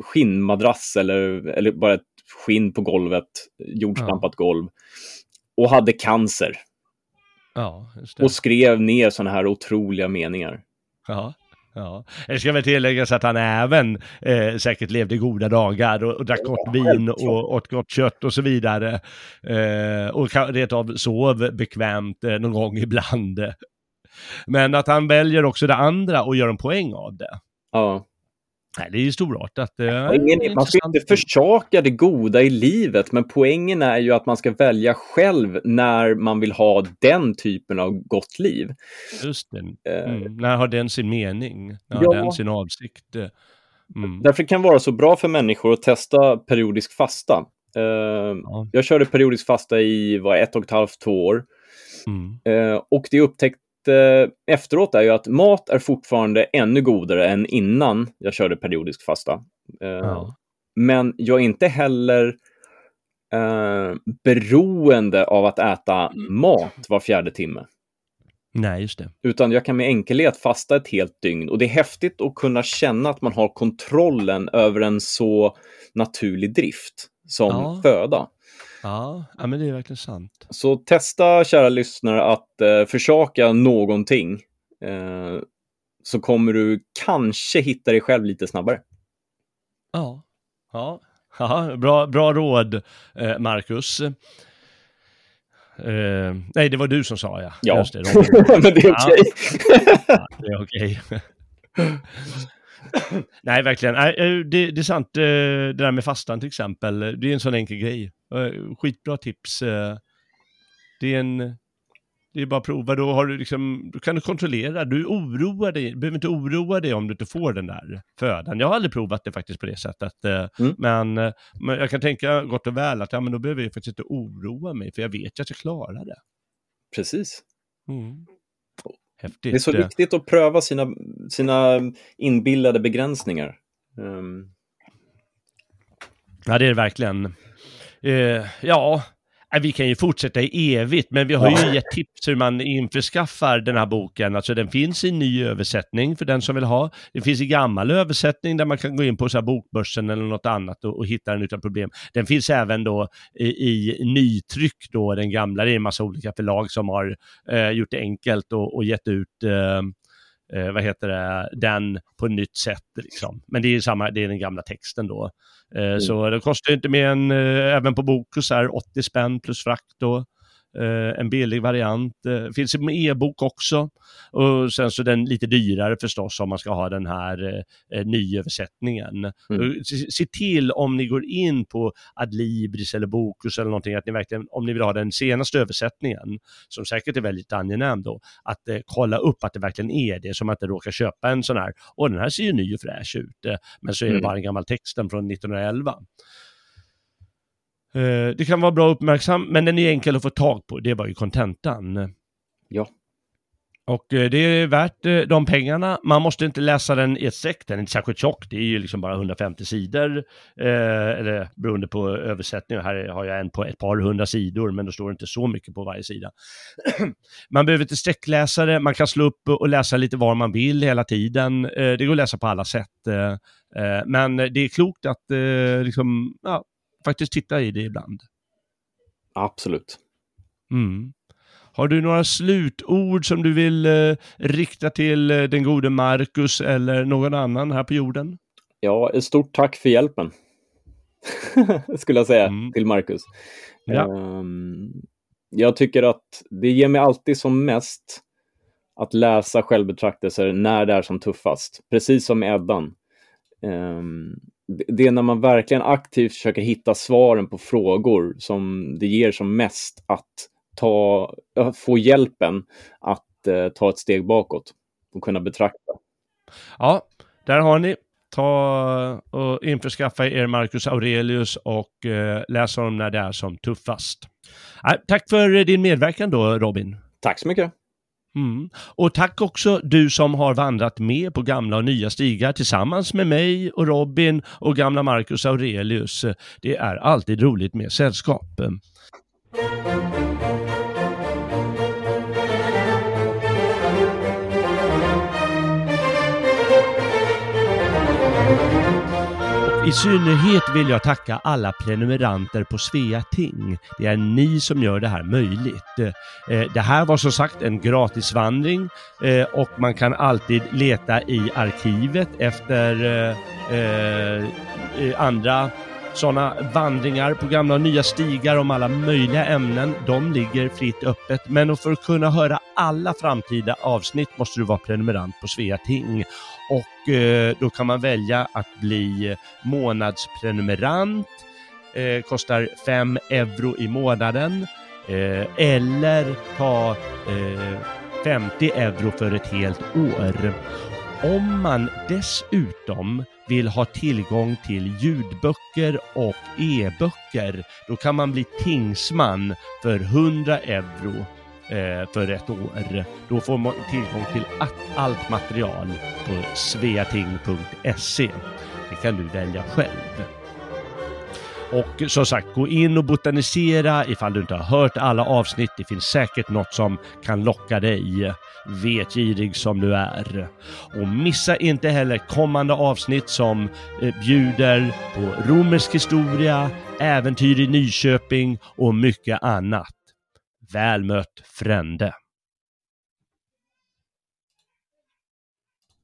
skinnmadrass eller, eller bara ett skinn på golvet, jordstampat golv och hade cancer Ja, och skrev ner sådana här otroliga meningar. Ja, ja. Det ska väl tilläggas att han även eh, säkert levde goda dagar och, och drack gott vin och åt gott kött och så vidare. Eh, och rent av sov bekvämt eh, någon gång ibland. Men att han väljer också det andra och gör en poäng av det. Ja. Nej, det är ju storartat. Poängen, man ska inte försaka det goda i livet, men poängen är ju att man ska välja själv när man vill ha den typen av gott liv. Just det. Eh, Mm. När har den sin mening? När Ja. har den sin avsikt? Eh, Mm. Därför kan det vara så bra för människor att testa periodisk fasta. Eh, Ja. Jag körde periodisk fasta i vad, ett och ett halvt, två år. Mm. Och det jag upptäckte efteråt är ju att mat är fortfarande ännu godare än innan jag körde periodisk fasta. Eh, Ja. Men jag är inte heller eh, beroende av att äta mat var fjärde timme. Nej, just det. Utan jag kan med enkelhet fasta ett helt dygn. Och det är häftigt att kunna känna att man har kontrollen över en så naturlig drift som Ja. föda. Ja, ja, men det är verkligen sant. Så testa, kära lyssnare, att eh, försaka någonting. Eh, så kommer du kanske hitta dig själv lite snabbare. Ja, ja, ja bra, bra råd, eh, Marcus. Eh, nej, det var du som sa ja. Ja. Just det. Men det är okej. ja, det är okej. nej, verkligen. Nej, eh, det, det är sant, eh, det där med fastan till exempel. Det är en sån enkel grej. Eh, Skitbra tips. eh. Det är en... Det är bara att prova, då, har du liksom, då kan du kontrollera. Du oroar dig, du behöver inte oroa dig om du inte får den där födan. Jag har aldrig provat det faktiskt på det sättet. eh, Mm. Men, men jag kan tänka gott och väl att ja, men då behöver jag faktiskt inte oroa mig, för jag vet ju att jag klarar det. Precis. Mm. Häftigt. Det är så viktigt att pröva sina, sina inbillade begränsningar. Um... Ja, det är det verkligen. Uh, ja, vi kan ju fortsätta i evigt, men vi har ju gett tips hur man införskaffar den här boken. Alltså den finns i ny översättning för den som vill ha. Det finns i gammal översättning där man kan gå in på så bokbörsen eller något annat och, och hitta den utan problem. Den finns även då i, i nytryck då, den gamla. Det är en massa olika förlag som har eh, gjort det enkelt och, och gett ut eh, eh, vad heter det, den på ett nytt sätt. Liksom. Men det är, samma, det är den gamla texten då. Eh, mm. Så det kostar inte mer än, eh, även på Bokus, 80 spänn plus frakt då. Eh, en billig variant. Eh, finns med e-bok också. Och sen så den lite dyrare förstås om man ska ha den här eh, nyöversättningen. Mm. Se, se, till om ni går in på Adlibris eller Bokus eller någonting att ni verkligen, om ni vill ha den senaste översättningen, som säkert är väldigt angenäm då, att eh, kolla upp att det verkligen är det, så man inte råkar köpa en sån här, och den här ser ju ny och fräsch ut, eh, men så är det mm. bara den gamla texten från 1911. Eh, det kan vara bra uppmärksam, men den är enkel att få tag på. Det var ju kontentan. Ja. Och eh, det är värt eh, de pengarna. Man måste inte läsa den i ett säck, den är inte särskilt tjock. Det är ju liksom bara 150 sidor, eh, eller beroende på översättning. Här har jag en på ett par hundra sidor, men då står det inte så mycket på varje sida. man behöver inte sträckläsare, man kan slå upp och läsa lite var man vill hela tiden. Eh, det går att läsa på alla sätt. Eh, men det är klokt att liksom, ja, faktiskt titta i det ibland. Absolut. Mm. Har du några slutord som du vill eh, rikta till eh, den gode Marcus eller någon annan här på jorden? Ja, ett stort tack för hjälpen. Skulle jag säga mm. till Marcus. Ja. Um, jag tycker att det ger mig alltid som mest att läsa självbetraktelser när det är som tuffast. Precis som med Eddan. Um, det är när man verkligen aktivt försöker hitta svaren på frågor som det ger som mest att ta, få hjälpen att eh, ta ett steg bakåt och kunna betrakta. Ja, där har ni. Ta och införskaffa er Marcus Aurelius och eh, läs om när det är som tuffast. Eh, tack för din medverkan då Robin. Tack så mycket. Mm. Och tack också du som har vandrat med på gamla och nya stigar tillsammans med mig och Robin och gamla Marcus Aurelius. Det är alltid roligt med sällskap. I synnerhet vill jag tacka alla prenumeranter på Svea Ting. Det är ni som gör det här möjligt. Eh, det här var som sagt en gratisvandring eh, och man kan alltid leta i arkivet efter eh, andra sådana vandringar på gamla och nya stigar om alla möjliga ämnen. De ligger fritt öppet, men för att kunna höra alla framtida avsnitt måste du vara prenumerant på Svea Ting och eh, då kan man välja att bli eh, månadsprenumerant, eh, kostar 5 euro i månaden eh, eller ta eh, 50 euro för ett helt år. Om man dessutom vill ha tillgång till ljudböcker och e-böcker, då kan man bli tingsman för 100 euro Eh, för ett år. Då får man tillgång till allt material på sveating.se. Det kan du välja själv. Och som sagt, gå in och botanisera ifall du inte har hört alla avsnitt. Det finns säkert något som kan locka dig, vetgirig som du är. Och missa inte heller kommande avsnitt som eh, bjuder på romersk historia, äventyr i Nyköping och mycket annat. Väl mött frände.